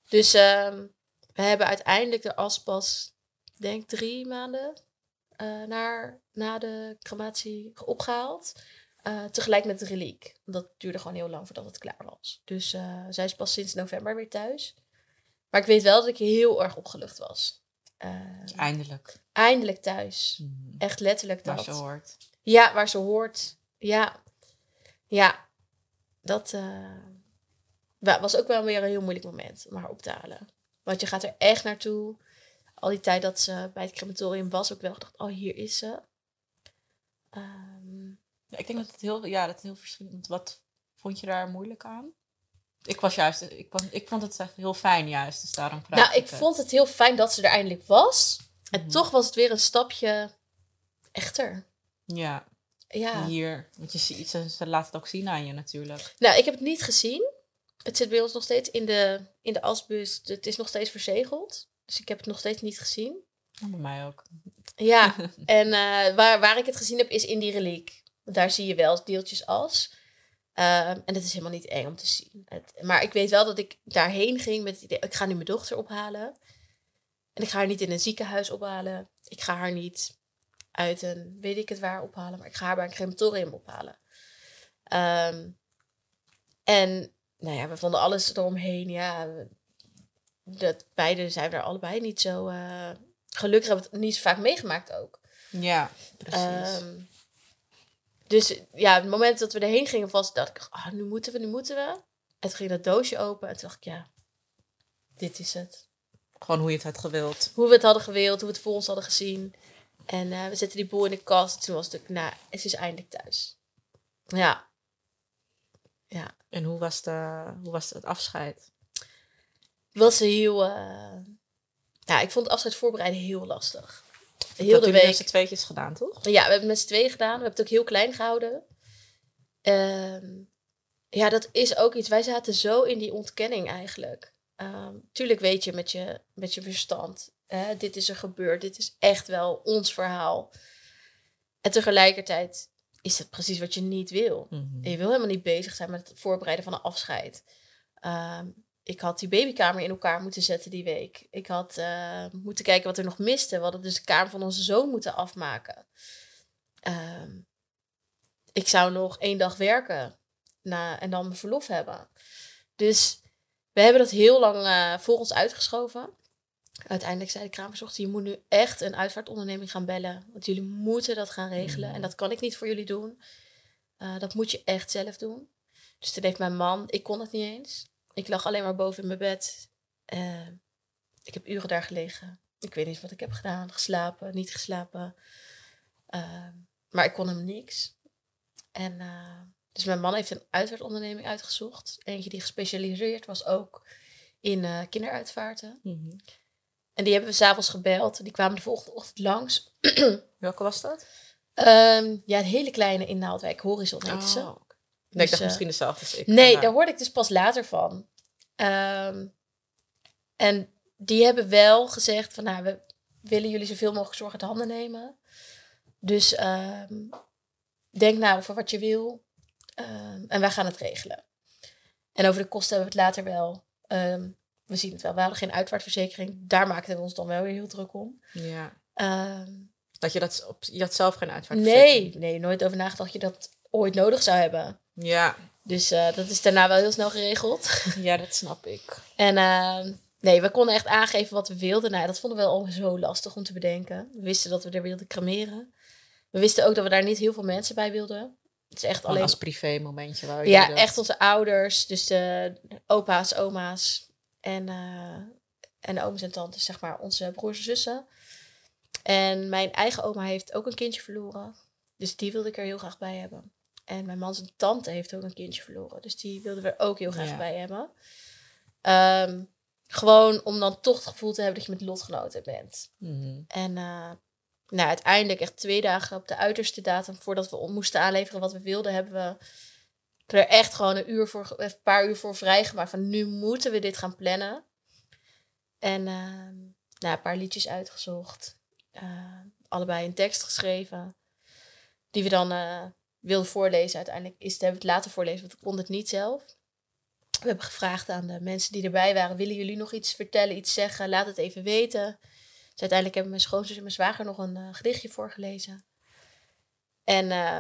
Dus ehm, we hebben uiteindelijk de as pas, denk drie maanden eh, naar, na de crematie opgehaald. Eh, tegelijk met de reliek. Dat duurde gewoon heel lang voordat het klaar was. Dus eh, zij is pas sinds november weer thuis. Maar ik weet wel dat ik heel erg opgelucht was. Ehm, Eindelijk. eindelijk thuis. Mhm. Echt letterlijk Waar dat. ze hoort. Ja, waar ze hoort. Ja. Ja. Dat eh, wa- was ook wel weer een heel moeilijk moment om haar op te halen. Want je gaat er echt naartoe. Al die tijd dat ze bij het crematorium was, ook wel gedacht, oh, hier is ze. Ehm, Ja, ik denk dat het heel, ja, dat het heel verschillend Wat vond je daar moeilijk aan? Ik was juist, ik, vond- ik vond het echt heel fijn juist, dus daarom vraag nou, ik het. vond het heel fijn dat ze er eindelijk was. En Mhm. toch was het weer een stapje echter. Ja, Ja. hier, want je ziet, ze, ze laat het ook zien aan je natuurlijk. Nou, ik heb het niet gezien. Het zit bij ons nog steeds in de, in de asbus. Het is nog steeds verzegeld. Dus ik heb het nog steeds niet gezien. En bij mij ook. Ja, en eh, waar, waar ik het gezien heb is in die reliek. Daar zie je wel deeltjes as. Ehm, en het is helemaal niet eng om te zien. Het, maar ik weet wel dat ik daarheen ging met het idee... ik ga nu mijn dochter ophalen. En ik ga haar niet in een ziekenhuis ophalen. Ik ga haar niet uit een weet ik het waar ophalen. Maar ik ga haar bij een crematorium ophalen. Ehm, en nou ja, we vonden alles eromheen. Ja, we- dat beide zijn we er allebei niet zo... eh, gelukkig hebben we het niet zo vaak meegemaakt ook. Ja, precies. Ehm, dus ja, het moment dat we erheen gingen was, dacht ik, ah, nu moeten we, nu moeten we. En toen ging dat doosje open en toen dacht ik, ja, dit is het. Gewoon hoe je het had gewild. Hoe we het hadden gewild, hoe we het voor ons hadden gezien. En eh, we zetten die boel in de kast. Toen was het ook, nou, het is eindelijk thuis. Ja. Ja. En hoe was, de, hoe was het afscheid? Was heel, eh, ja, ik vond het afscheid voorbereiden heel lastig. Heel dat de jullie met week. z'n tweetjes gedaan, toch? Ja, we hebben het met z'n tweeën gedaan. We hebben het ook heel klein gehouden. Ehm, ja, dat is ook iets. Wij zaten zo in die ontkenning eigenlijk. Ehm, tuurlijk weet je met je, met je verstand. Hè, dit is er gebeurd. Dit is echt wel ons verhaal. En tegelijkertijd is dat precies wat je niet wil. En je wil helemaal niet bezig zijn met het voorbereiden van een afscheid. Ehm, ik had die babykamer in elkaar moeten zetten die week. Ik had eh, moeten kijken wat er nog miste. We hadden dus de kamer van onze zoon moeten afmaken. Ehm, ik zou nog één dag werken na, en dan mijn verlof hebben. Dus we hebben dat heel lang eh, voor ons uitgeschoven. Uiteindelijk zei de kraamverzorgster, je moet nu echt een uitvaartonderneming gaan bellen. Want jullie moeten dat gaan regelen. Mhm. En dat kan ik niet voor jullie doen. Eh, dat moet je echt zelf doen. Dus toen heeft mijn man, ik kon het niet eens. Ik lag alleen maar boven in mijn bed. Eh, ik heb uren daar gelegen. Ik weet niet wat ik heb gedaan. Geslapen, niet geslapen. Eh, maar ik kon hem niks. En eh, dus mijn man heeft een uitvaartonderneming uitgezocht. Eentje die gespecialiseerd was ook in kinderuitvaarten. Mhm. En die hebben we s'avonds gebeld. Die kwamen de volgende ochtend langs. Welke was dat? Ehm, ja, een hele kleine in Naaldwijk. Horizon heette ze. Oh, Nee, Dus, ik dacht eh, misschien dezelfde als ik. Nee, daar hoorde ik dus pas later van. Ehm, en die hebben wel gezegd van, nou, we willen jullie zoveel mogelijk zorg uit handen nemen. Dus ehm, denk na over wat je wil. Ehm, en wij gaan het regelen. En over de kosten hebben we het later wel. we zien het wel. We hadden geen uitvaartverzekering. Daar maakten we ons dan wel weer heel druk om. Ja. Dat je dat op, je had zelf geen uitvaart. nee, nee, nooit over nagedacht dat je dat ooit nodig zou hebben. Ja. Dus eh, dat is daarna wel heel snel geregeld. ja, dat snap ik. En ehm, nee, we konden echt aangeven wat we wilden. Nou, dat vonden we al zo lastig om te bedenken. We wisten dat we er wilden cremeren. We wisten ook dat we daar niet heel veel mensen bij wilden. Het is echt Alleen als privé momentje. Waar je Ja, dat- echt onze ouders. Dus de opa's, oma's en, eh en ooms en tantes, zeg maar. Onze broers en zussen. En mijn eigen oma heeft ook een kindje verloren. Dus die wilde ik er heel graag bij hebben. En mijn man zijn tante heeft ook een kindje verloren. Dus die wilden we er ook heel graag Ja. bij hebben. Ehm, gewoon om dan toch het gevoel te hebben dat je met lotgenoten bent. Mhm. En eh, nou, uiteindelijk echt twee dagen op de uiterste datum voordat we moesten aanleveren wat we wilden, hebben we er echt gewoon een, uur voor, een paar uur voor vrijgemaakt. Van nu moeten we dit gaan plannen. En ehm, nou, een paar liedjes uitgezocht. Eh, allebei een tekst geschreven. Die we dan wilden voorlezen. Uiteindelijk is het, hebben we het laten voorlezen, want ik kon het niet zelf. We hebben gevraagd aan de mensen die erbij waren: willen jullie nog iets vertellen, iets zeggen? Laat het even weten. Dus uiteindelijk hebben mijn schoonzus en mijn zwager nog een eh, gedichtje voorgelezen. En eh,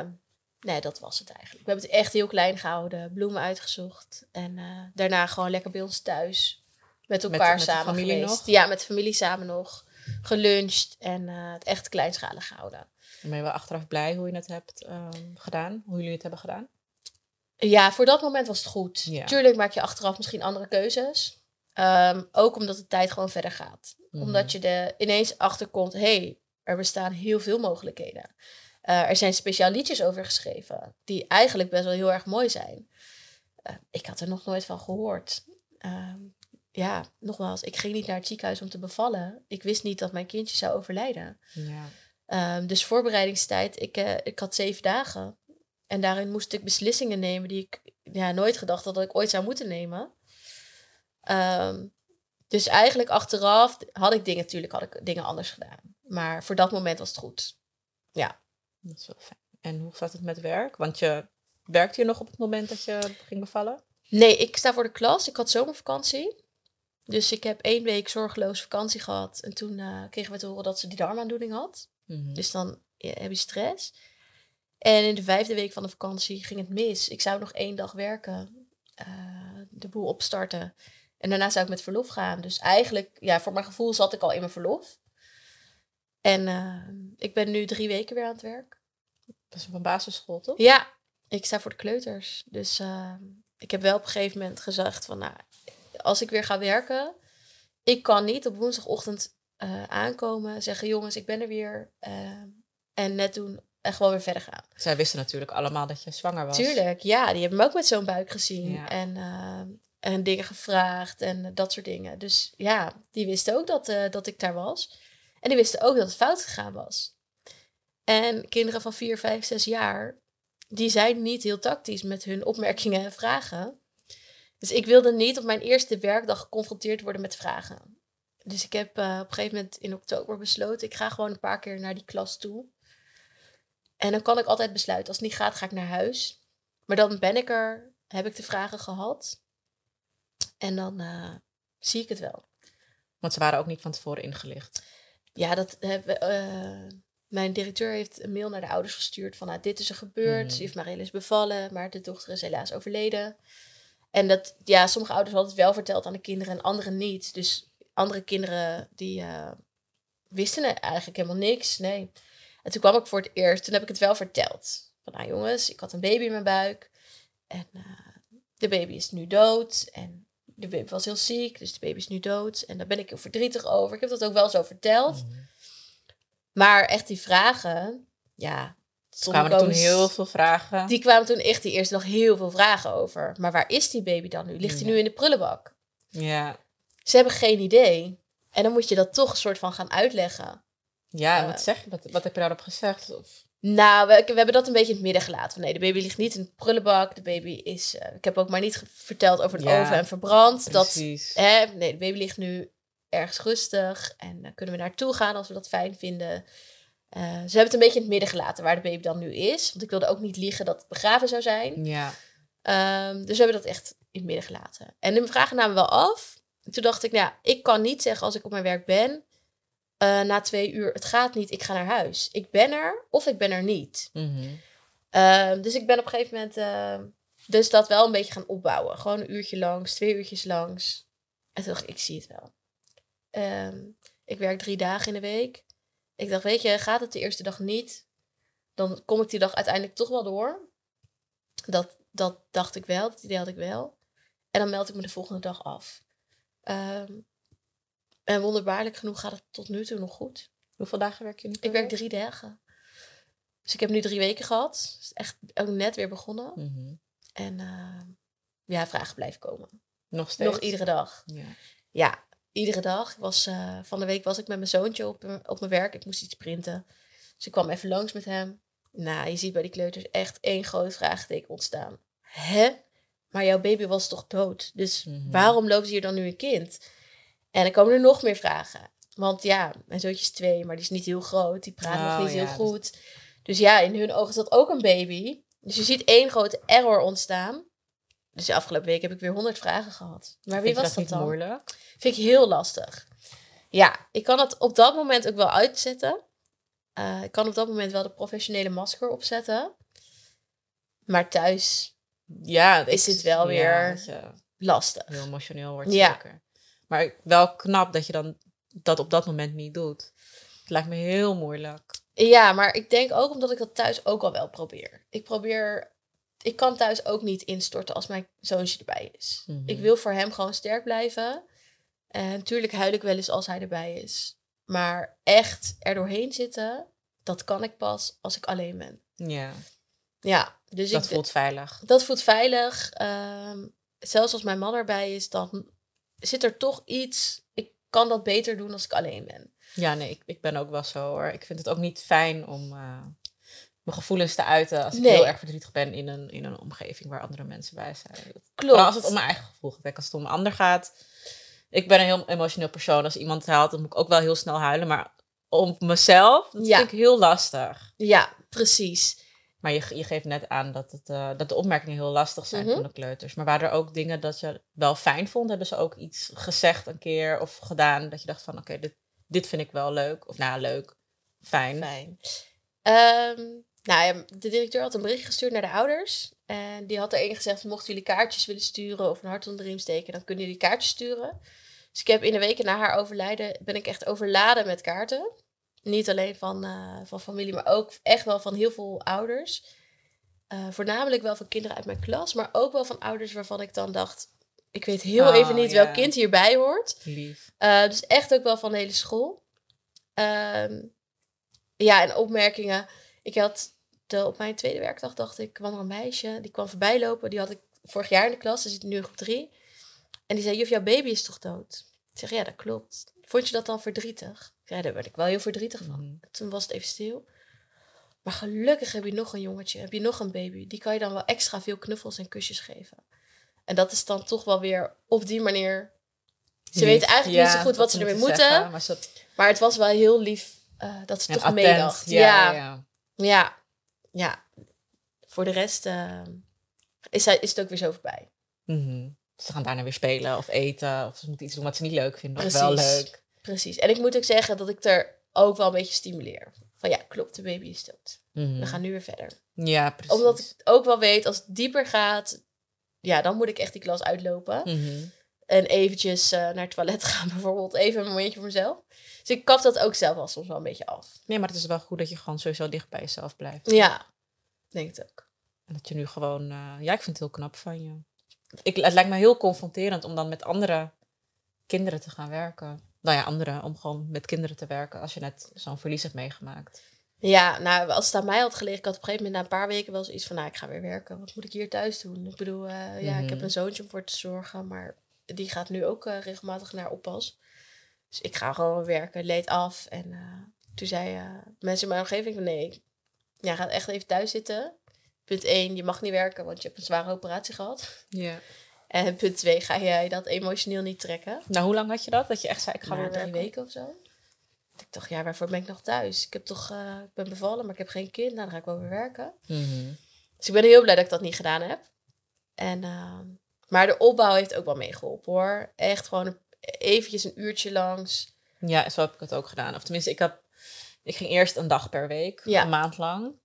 nee, dat was het eigenlijk. We hebben het echt heel klein gehouden, bloemen uitgezocht. En eh, daarna gewoon lekker bij ons thuis met elkaar met de samen familie geweest. nog? Ja, met de familie samen nog. Geluncht en het echt kleinschalig gehouden. Dan ben je wel achteraf blij hoe je het hebt ehm, gedaan, hoe jullie het hebben gedaan. Ja, voor dat moment was het goed. Ja. Tuurlijk maak je achteraf misschien andere keuzes. Ehm, ook omdat de tijd gewoon verder gaat. Mhm. Omdat je er ineens achterkomt, hé, hey, er bestaan heel veel mogelijkheden. Eh, er zijn speciaal liedjes over geschreven, die eigenlijk best wel heel erg mooi zijn. Eh, ik had er nog nooit van gehoord. Ehm, ja, nogmaals, ik ging niet naar het ziekenhuis om te bevallen. Ik wist niet dat mijn kindje zou overlijden. Ja. Ehm, dus voorbereidingstijd, ik, eh, ik had zeven dagen. En daarin moest ik beslissingen nemen die ik ja, nooit gedacht had dat ik ooit zou moeten nemen. Ehm, dus eigenlijk achteraf had ik dingen, natuurlijk had ik dingen anders gedaan. Maar voor dat moment was het goed. Dat is wel fijn. En hoe zat het met werk? Want je werkte je nog op het moment dat je ging bevallen? Nee, ik sta voor de klas. Ik had zomervakantie. Dus ik heb één week zorgeloos vakantie gehad. En toen eh, kregen we te horen dat ze die darmaandoening had. Mhm. Dus dan ja, heb je stress. En in de vijfde week van de vakantie ging het mis. Ik zou nog één dag werken, eh, de boel opstarten. En daarna zou ik met verlof gaan. Dus eigenlijk, ja, voor mijn gevoel zat ik al in mijn verlof. En eh, ik ben nu drie weken weer aan het werk. Dat is een basisschool, toch? Ja, ik sta voor de kleuters. Dus eh, ik heb wel op een gegeven moment gezegd van, nou, als ik weer ga werken, ik kan niet op woensdagochtend eh, aankomen, zeggen jongens, ik ben er weer. eh, en net doen en gewoon weer verder gaan. Zij wisten natuurlijk allemaal dat je zwanger was. Tuurlijk, ja, die hebben me ook met zo'n buik gezien. Ja. En, eh, en dingen gevraagd en dat soort dingen. Dus ja, die wisten ook dat, dat ik daar was. En die wisten ook dat het fout gegaan was. En kinderen van 4, 5, 6 jaar, die zijn niet heel tactisch met hun opmerkingen en vragen. Dus ik wilde niet op mijn eerste werkdag geconfronteerd worden met vragen. Dus ik heb eh, op een gegeven moment in oktober besloten, ik ga gewoon een paar keer naar die klas toe. En dan kan ik altijd besluiten, als het niet gaat, ga ik naar huis. Maar dan ben ik er, heb ik de vragen gehad. En dan eh, zie ik het wel. Want ze waren ook niet van tevoren ingelicht. Ja, dat hebben, eh, mijn directeur heeft een mail naar de ouders gestuurd van nou, dit is er gebeurd. Mhm. Ze heeft Marielle is bevallen, maar de dochter is helaas overleden. En dat, ja, sommige ouders hadden het wel verteld aan de kinderen en anderen niet. Dus andere kinderen die eh, wisten eigenlijk helemaal niks. Nee. En toen kwam ik voor het eerst, toen heb ik het wel verteld. Van nou jongens, ik had een baby in mijn buik. En eh, de baby is nu dood. En de baby was heel ziek, dus de baby is nu dood. En daar ben ik heel verdrietig over. Ik heb dat ook wel zo verteld. Mhm. Maar echt die vragen, ja. Er kwamen er toen heel veel vragen. Die kwamen toen echt die eerste dag heel veel vragen over. Maar waar is die baby dan nu? Ligt hij Ja. nu in de prullenbak? Ja, Ze hebben geen idee. En dan moet je dat toch een soort van gaan uitleggen. ja en Eh. wat zeg je? Wat, wat heb je daarop gezegd? Of, Nou, we, we hebben dat een beetje in het midden gelaten. Nee, de baby ligt niet in de prullenbak. De baby is... eh, ik heb ook maar niet verteld over het Ja, oven en verbrand. Dat, precies. hè, nee, de baby ligt nu ergens rustig. En daar kunnen we naartoe gaan als we dat fijn vinden. Eh, ze hebben het een beetje in het midden gelaten waar de baby dan nu is. Want ik wilde ook niet liegen dat het begraven zou zijn. Ja, Ehm, dus we hebben dat echt in het midden gelaten. En de vragen namen wel af. En toen dacht ik, nou ja, ik kan niet zeggen als ik op mijn werk ben... eh, na twee uur, het gaat niet, ik ga naar huis. Ik ben er of ik ben er niet. Mhm. Ehm, dus ik ben op een gegeven moment ehm, dus dat wel een beetje gaan opbouwen. Gewoon een uurtje langs, twee uurtjes langs. En toen dacht ik, ik zie het wel. Ehm, ik werk drie dagen in de week. Ik dacht, weet je, gaat het de eerste dag niet? Dan kom ik die dag uiteindelijk toch wel door. Dat, dat dacht ik wel, dat idee had ik wel. En dan meld ik me de volgende dag af. Ehm, en wonderbaarlijk genoeg gaat het tot nu toe nog goed. Hoeveel dagen werk je nu? Ik werk drie dagen. Dus ik heb nu drie weken gehad. Dus echt ook net weer begonnen. Mhm. En eh, ja, vragen blijven komen. Nog steeds? Nog iedere dag. Ja. Ja, iedere dag. Ik was, eh, van de week was ik met mijn zoontje op, eh, op mijn werk. Ik moest iets printen. Dus ik kwam even langs met hem. Nou, je ziet bij die kleuters echt één groot vraagteken ontstaan. Hè? Maar jouw baby was toch dood? Dus Mhm. waarom loopt hier dan nu een kind? En dan komen er nog meer vragen. Want ja, mijn zoontje is twee, maar die is niet heel groot. Die praat Oh, nog niet ja, heel goed. Dus ja, in hun ogen is dat ook een baby. Dus je ziet één grote error ontstaan. Dus de afgelopen week heb ik weer honderd vragen gehad. Maar wie Vind was dat niet dan? moeilijk? Vind ik heel lastig. Ja, ik kan het op dat moment ook wel uitzetten. Eh, ik kan op dat moment wel de professionele masker opzetten. Maar thuis Ja, Is dit wel weer- lastig. heel emotioneel wordt Ja. zeker. Maar wel knap dat je dan dat op dat moment niet doet. Het lijkt me heel moeilijk. Ja, maar ik denk ook omdat ik dat thuis ook al wel probeer. Ik probeer. Ik kan thuis ook niet instorten als mijn zoontje erbij is. Mhm. Ik wil voor hem gewoon sterk blijven. En natuurlijk huil ik wel eens als hij erbij is. Maar echt er doorheen zitten, dat kan ik pas als ik alleen ben. Ja, Ja, dus dat ik, voelt veilig. dat voelt veilig. Ehm, zelfs als mijn man erbij is, dan zit er toch iets. Ik kan dat beter doen als ik alleen ben. Ja, nee, ik, ik ben ook wel zo hoor. Ik vind het ook niet fijn om eh, mijn gevoelens te uiten als ik heel erg verdrietig ben in een, in een omgeving waar andere mensen bij zijn. Klopt. Vooral als het om mijn eigen gevoel gaat. Als het om een ander gaat. Ik ben een heel emotioneel persoon. Als iemand huilt, dan moet ik ook wel heel snel huilen. Maar om mezelf, dat Ja. vind ik heel lastig. Ja, precies. Maar je, je geeft net aan dat, het, eh, dat de opmerkingen heel lastig zijn Mhm. van de kleuters. Maar waren er ook dingen dat je wel fijn vond? Hebben ze ook iets gezegd een keer of gedaan dat je dacht van oké, dit, dit vind ik wel leuk. Of nou, leuk, fijn. Fijn. Ehm, nou ja, de directeur had een bericht gestuurd naar de ouders. En die had erin gezegd, mochten jullie kaartjes willen sturen of een hart onder de riem steken, dan kunnen jullie kaartjes sturen. Dus ik heb in de weken na haar overlijden, ben ik echt overladen met kaarten. Niet alleen van, eh, van familie, maar ook echt wel van heel veel ouders. Eh, voornamelijk wel van kinderen uit mijn klas, maar ook wel van ouders waarvan ik dan dacht, ik weet heel Oh, even niet welk kind hierbij hoort. Lief. Uh, dus echt ook wel van de hele school. Ehm, ja, en opmerkingen. Ik had de, op mijn tweede werkdag, dacht ik, kwam er een meisje. Die kwam voorbij lopen. Die had ik vorig jaar in de klas. Ze zit nu groep drie. En die zei, juf, jouw baby is toch dood? Ik zeg, ja, dat klopt. Vond je dat dan verdrietig? Ja, daar werd ik wel heel verdrietig van. Mhm. Toen was het even stil. Maar gelukkig heb je nog een jongetje. Heb je nog een baby. Die kan je dan wel extra veel knuffels en kusjes geven. En dat is dan toch wel weer op die manier... Ze Lief. weten eigenlijk niet zo goed wat ze ermee moeten. zeggen, maar ze, Maar het was wel heel lief eh, dat ze en toch attent. meedacht. Ja, Ja, ja. ja, ja. Voor de rest eh, is, hij, is het ook weer zo voorbij. Mhm. Ze gaan daarna weer spelen of eten. Of ze moeten iets doen wat ze niet leuk vinden. Of wel Precies. leuk. Precies. En ik moet ook zeggen dat ik er ook wel een beetje stimuleer. Van ja, klopt, de baby is dood. Mhm. We gaan nu weer verder. Ja, precies. Omdat ik ook wel weet, als het dieper gaat, ja, dan moet ik echt die klas uitlopen. Mhm. En eventjes eh, naar het toilet gaan bijvoorbeeld. Even een momentje voor mezelf. Dus ik kap dat ook zelf wel soms wel een beetje af. Nee, maar het is wel goed dat je gewoon sowieso dicht bij jezelf blijft. Ja, denk het ook. En dat je nu gewoon... eh, ja, ik vind het heel knap van je. Ik, het lijkt me heel confronterend om dan met andere kinderen te gaan werken. Nou ja, anderen. Om gewoon met kinderen te werken als je net zo'n verlies hebt meegemaakt. Ja, nou, als het aan mij had gelegen, ik had op een gegeven moment na een paar weken wel zoiets van, nou, ik ga weer werken. Wat moet ik hier thuis doen? Ik bedoel, eh, ja, ik heb Mhm. een zoontje om voor te zorgen, maar die gaat nu ook eh, regelmatig naar oppas. Dus ik ga gewoon werken, leed af. En eh, toen zei mensen in mijn omgeving van, nee, jij gaat echt even thuis zitten. Punt 1, je mag niet werken, want je hebt een zware operatie gehad. Ja. En punt 2, ga jij dat emotioneel niet trekken? Nou, hoe lang had je dat? Dat je echt zei, ik ga weer drie werken? weken of zo. Ik dacht, ja, waarvoor ben ik nog thuis? Ik heb toch, eh, ik ben bevallen, maar ik heb geen kind. Nou, dan ga ik wel weer werken. Mhm. Dus ik ben heel blij dat ik dat niet gedaan heb. En, ehm, maar de opbouw heeft ook wel meegeholpen hoor. Echt gewoon een, eventjes een uurtje langs. Ja, zo heb ik het ook gedaan. Of tenminste, ik, heb, ik ging eerst een dag per week, Ja. een maand lang.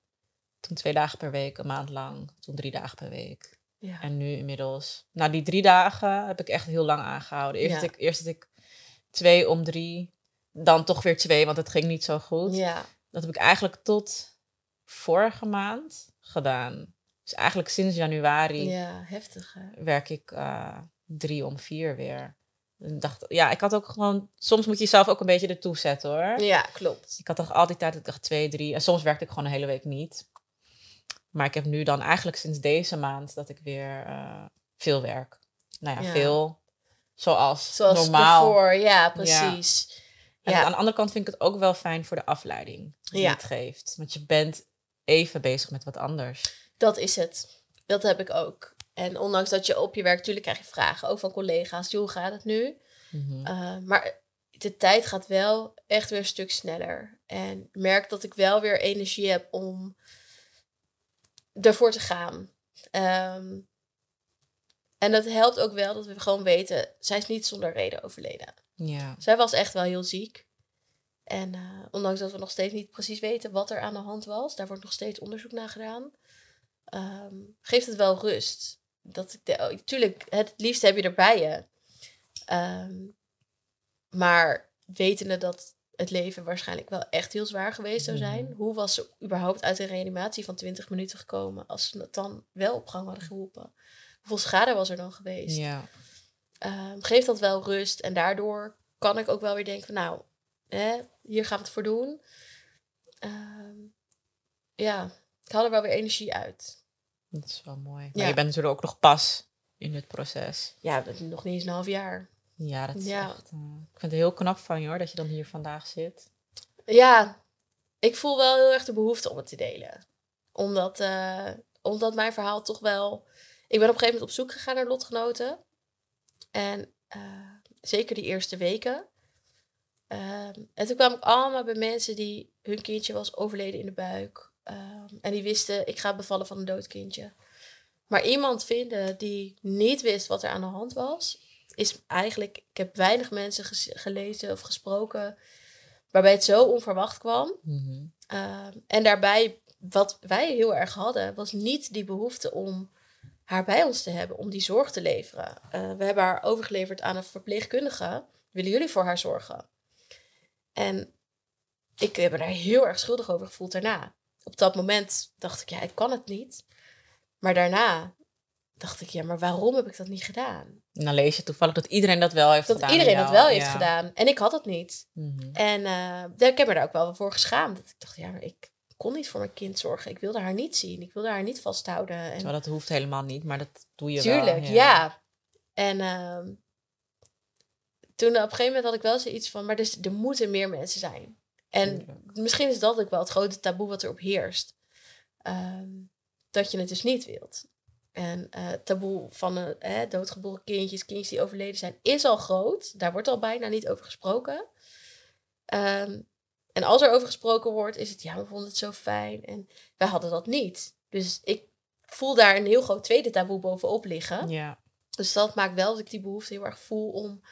Toen twee dagen per week, een maand lang. Toen drie dagen per week. Ja. En nu inmiddels, na die drie dagen heb ik echt heel lang aangehouden. Eerst, Ja. ik, eerst ik twee om drie, dan toch weer twee, want het ging niet zo goed. ja. Dat heb ik eigenlijk tot vorige maand gedaan. Dus eigenlijk sinds januari Ja, heftig hè. werk ik eh, drie om vier weer. En dacht, ja, ik had ook gewoon... Soms moet je jezelf ook een beetje ertoe zetten, hoor. Ja, klopt. Ik had toch altijd tijd dat ik dacht twee, drie. En soms werkte ik gewoon een hele week niet. Maar ik heb nu dan eigenlijk sinds deze maand dat ik weer eh, veel werk. Nou ja, Ja. veel zoals, Zoals normaal. daarvoor, ja, precies. En Ja. aan de andere kant vind ik het ook wel fijn voor de afleiding die het geeft. Want je bent even bezig met wat anders. Dat is het. Dat heb ik ook. En ondanks dat je op je werk, natuurlijk krijg je vragen, ook van collega's. Hoe gaat het nu? Mhm. Uh, maar de tijd gaat wel echt weer een stuk sneller. En ik merk dat ik wel weer energie heb om ervoor te gaan. Ehm, en dat helpt ook wel dat we gewoon weten, zij is niet zonder reden overleden. Ja. Zij was echt wel heel ziek. En eh, ondanks dat we nog steeds niet precies weten wat er aan de hand was, daar wordt nog steeds onderzoek naar gedaan, ehm, geeft het wel rust. Dat ik de, oh, tuurlijk, het liefst heb je erbij je. Ehm, maar wetende dat het leven waarschijnlijk wel echt heel zwaar geweest zou zijn, Mhm. hoe was ze überhaupt uit een reanimatie van 20 minuten gekomen als ze het dan wel op gang hadden geroepen? Hoeveel schade was er dan geweest? ja. Ehm, geeft dat wel rust. En daardoor kan ik ook wel weer denken van nou, hè, hier gaan we het voor doen. Ehm, ja, ik haal er wel weer energie uit. Dat is wel mooi. Maar Ja. je bent natuurlijk ook nog pas in het proces. Ja, nog niet eens een half jaar. Ja, dat is Ja. echt... eh, ik vind het heel knap van je hoor, dat je dan hier vandaag zit. Ja, ik voel wel heel erg de behoefte om het te delen. Omdat, eh, omdat mijn verhaal toch wel... Ik ben op een gegeven moment op zoek gegaan naar lotgenoten. En eh, zeker die eerste weken. Ehm, en toen kwam ik allemaal bij mensen die hun kindje was overleden in de buik. Ehm, en die wisten, ik ga bevallen van een dood kindje. Maar iemand vinden die niet wist wat er aan de hand was, is eigenlijk... Ik heb weinig mensen gelezen of gesproken waarbij het zo onverwacht kwam. Mhm. Ehm, en daarbij, wat wij heel erg hadden, was niet die behoefte om haar bij ons te hebben, om die zorg te leveren. Eh, we hebben haar overgeleverd aan een verpleegkundige. Willen jullie voor haar zorgen? En ik heb me daar heel erg schuldig over gevoeld daarna. Op dat moment dacht ik, ja, ik kan het niet. Maar daarna dacht ik, ja, maar waarom heb ik dat niet gedaan? En dan lees je toevallig dat iedereen dat wel heeft Dat gedaan. iedereen bij dat wel heeft Ja. gedaan. En ik had het niet. Mhm. En eh, ik heb me daar ook wel voor geschaamd. Dat ik dacht, ja, ik kon niet voor mijn kind zorgen. Ik wilde haar niet zien. Ik wilde haar niet vasthouden. En Terwijl dat hoeft helemaal niet, maar dat doe je tuurlijk, wel. ja. En ehm, toen op een gegeven moment had ik wel zoiets van, maar dus, er moeten meer mensen zijn. En Tuurlijk. misschien is dat ook wel het grote taboe wat erop heerst. Ehm, dat je het dus niet wilt. En eh, het taboe van hè, doodgeboren kindjes, kindjes die overleden zijn, is al groot. Daar wordt al bijna niet over gesproken. Ehm, en als er over gesproken wordt, is het ja, we vonden het zo fijn. En wij hadden dat niet. Dus ik voel daar een heel groot tweede taboe bovenop liggen. Ja. Dus dat maakt wel dat ik die behoefte heel erg voel om,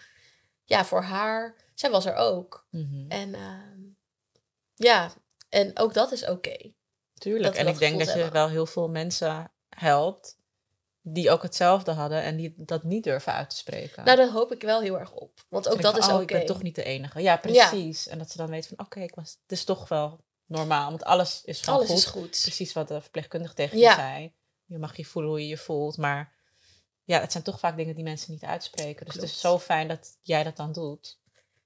ja, voor haar. Zij was er ook. Mhm. En ehm, ja, en ook dat is oké. Tuurlijk. En ik denk dat je wel heel veel mensen helpt die ook hetzelfde hadden en die dat niet durven uit te spreken. Nou, daar hoop ik wel heel erg op. Want ook dat is oh, oké. ik ben toch niet de enige. Ja, precies. En dat ze dan weten van, oké, ik was, het is toch wel normaal. Want alles is gewoon Alles goed. is goed. Precies wat de verpleegkundige tegen Ja. je zei. Je mag je voelen hoe je je voelt, maar ja, het zijn toch vaak dingen die mensen niet uitspreken. Dus het is zo fijn dat jij dat dan doet.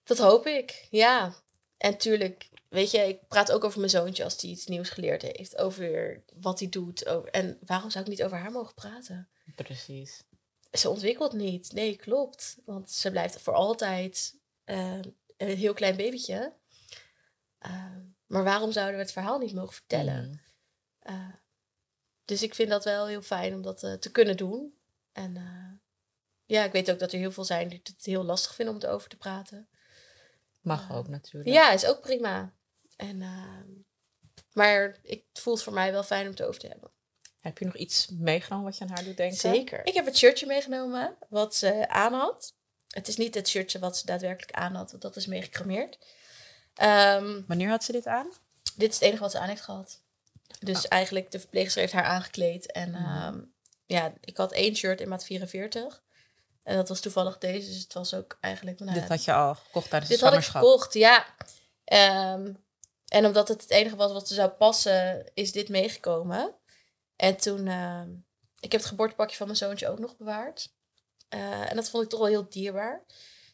Dat hoop ik, ja. En tuurlijk, weet je, ik praat ook over mijn zoontje als hij iets nieuws geleerd heeft. Over wat hij doet. Over, en waarom zou ik niet over haar mogen praten? Precies. Ze ontwikkelt niet. Nee, klopt. Want ze blijft voor altijd eh, een heel klein babytje. Eh, maar waarom zouden we het verhaal niet mogen vertellen? Mhm. Eh, dus ik vind dat wel heel fijn om dat te kunnen doen. En ja, ik weet ook dat er heel veel zijn die het heel lastig vinden om het over te praten. Mag ook natuurlijk. Ja, is ook prima. En, ehm, maar ik, het voelt voor mij wel fijn om het over te hebben. Heb je nog iets meegenomen wat je aan haar doet denken? Zeker. Ik heb het shirtje meegenomen wat ze aan had. Het is niet het shirtje wat ze daadwerkelijk aan had, want dat is meegecremeerd. Ehm, Wanneer had ze dit aan? dit is het enige wat ze aan heeft gehad. Dus eigenlijk, de verpleegster heeft haar aangekleed. En ehm, ja, ik had één shirt in maat 44. En dat was toevallig deze, dus het was ook eigenlijk... Nou, dit had je al gekocht tijdens Dit de had ik zwangerschap. gekocht, ja. Ehm, en omdat het het enige was wat ze zou passen, is dit meegekomen. En toen, ehm, ik heb het geboortepakje van mijn zoontje ook nog bewaard. Eh, en dat vond ik toch wel heel dierbaar.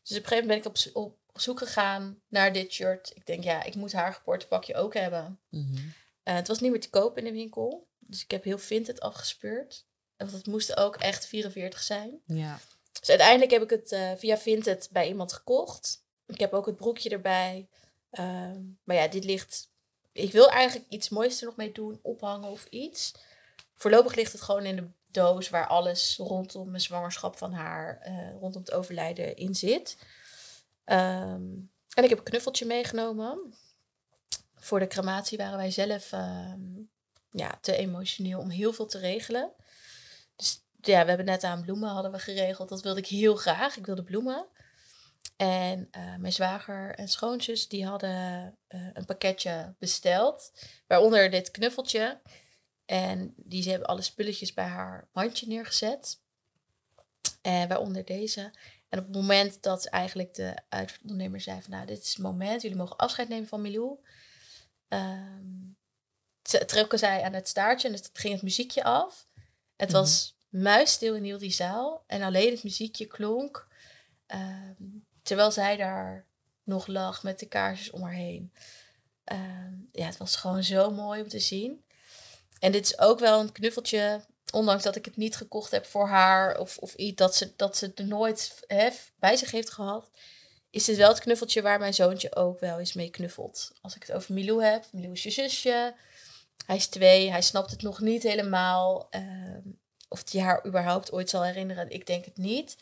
Dus op een gegeven moment ben ik op, op zoek gegaan naar dit shirt. Ik denk, ja, ik moet haar geboortepakje ook hebben. Mhm. Eh, het was niet meer te koop in de winkel. Dus ik heb heel Vinted afgespeurd. Want het moest ook echt 44 zijn. Ja. Dus uiteindelijk heb ik het eh, via Vinted bij iemand gekocht. Ik heb ook het broekje erbij. Ehm, maar ja, dit ligt... Ik wil eigenlijk iets moois er nog mee doen. Ophangen of iets. Voorlopig ligt het gewoon in de doos... waar alles rondom mijn zwangerschap van haar... eh, rondom het overlijden in zit. Ehm, en ik heb een knuffeltje meegenomen. Voor de crematie waren wij zelf ehm, ja, te emotioneel om heel veel te regelen. Dus ja, we hebben net aan bloemen hadden we geregeld. Dat wilde ik heel graag. Ik wilde bloemen. En eh, mijn zwager en schoonzus die hadden eh, een pakketje besteld. Waaronder dit knuffeltje. En die ze hebben alle spulletjes bij haar mandje neergezet. En waaronder deze. En op het moment dat eigenlijk de uitondernemer zei van... nou, dit is het moment. Jullie mogen afscheid nemen van Milou. Ze- trokken zij aan het staartje en het ging het muziekje af. Het Mhm. was muisstil in heel die zaal. En alleen het muziekje klonk. ehm, terwijl zij daar nog lag met de kaarsjes om haar heen. Ehm, ja, het was gewoon zo mooi om te zien. En dit is ook wel een knuffeltje. Ondanks dat ik het niet gekocht heb voor haar. Of, of iets dat ze, dat ze er nooit hè, bij zich heeft gehad. Is dit wel het knuffeltje waar mijn zoontje ook wel eens mee knuffelt. Als ik het over Milou heb. Milou is je zusje. Hij is twee. Hij snapt het nog niet helemaal. Ehm, of hij haar überhaupt ooit zal herinneren. Ik denk het niet.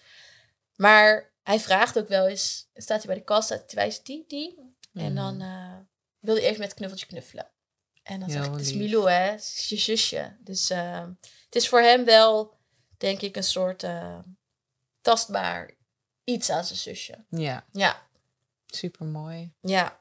Maar hij vraagt ook wel eens. Staat hij bij de kast. Staat hij wijst die, die. En Mhm. dan eh, wil hij even met het knuffeltje knuffelen. En dan zeg ik, Heel het is. Milou hè. Het is je zusje. Dus eh, het is voor hem wel, denk ik, een soort eh, tastbaar iets aan zijn zusje. Ja, Ja, super mooi. ja.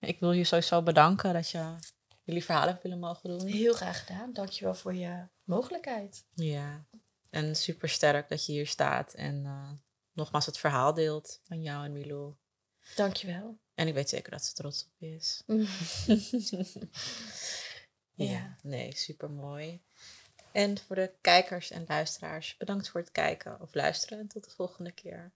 Ik wil je sowieso bedanken dat je jullie verhalen hebt willen mogen doen. Heel graag gedaan. Dankjewel voor je mogelijkheid. Ja, en super sterk dat je hier staat en eh, nogmaals het verhaal deelt van jou en Milou. Dankjewel. En ik weet zeker dat ze trots op je is. Ja. ja, nee, super mooi. En voor de kijkers en luisteraars, bedankt voor het kijken of luisteren en tot de volgende keer.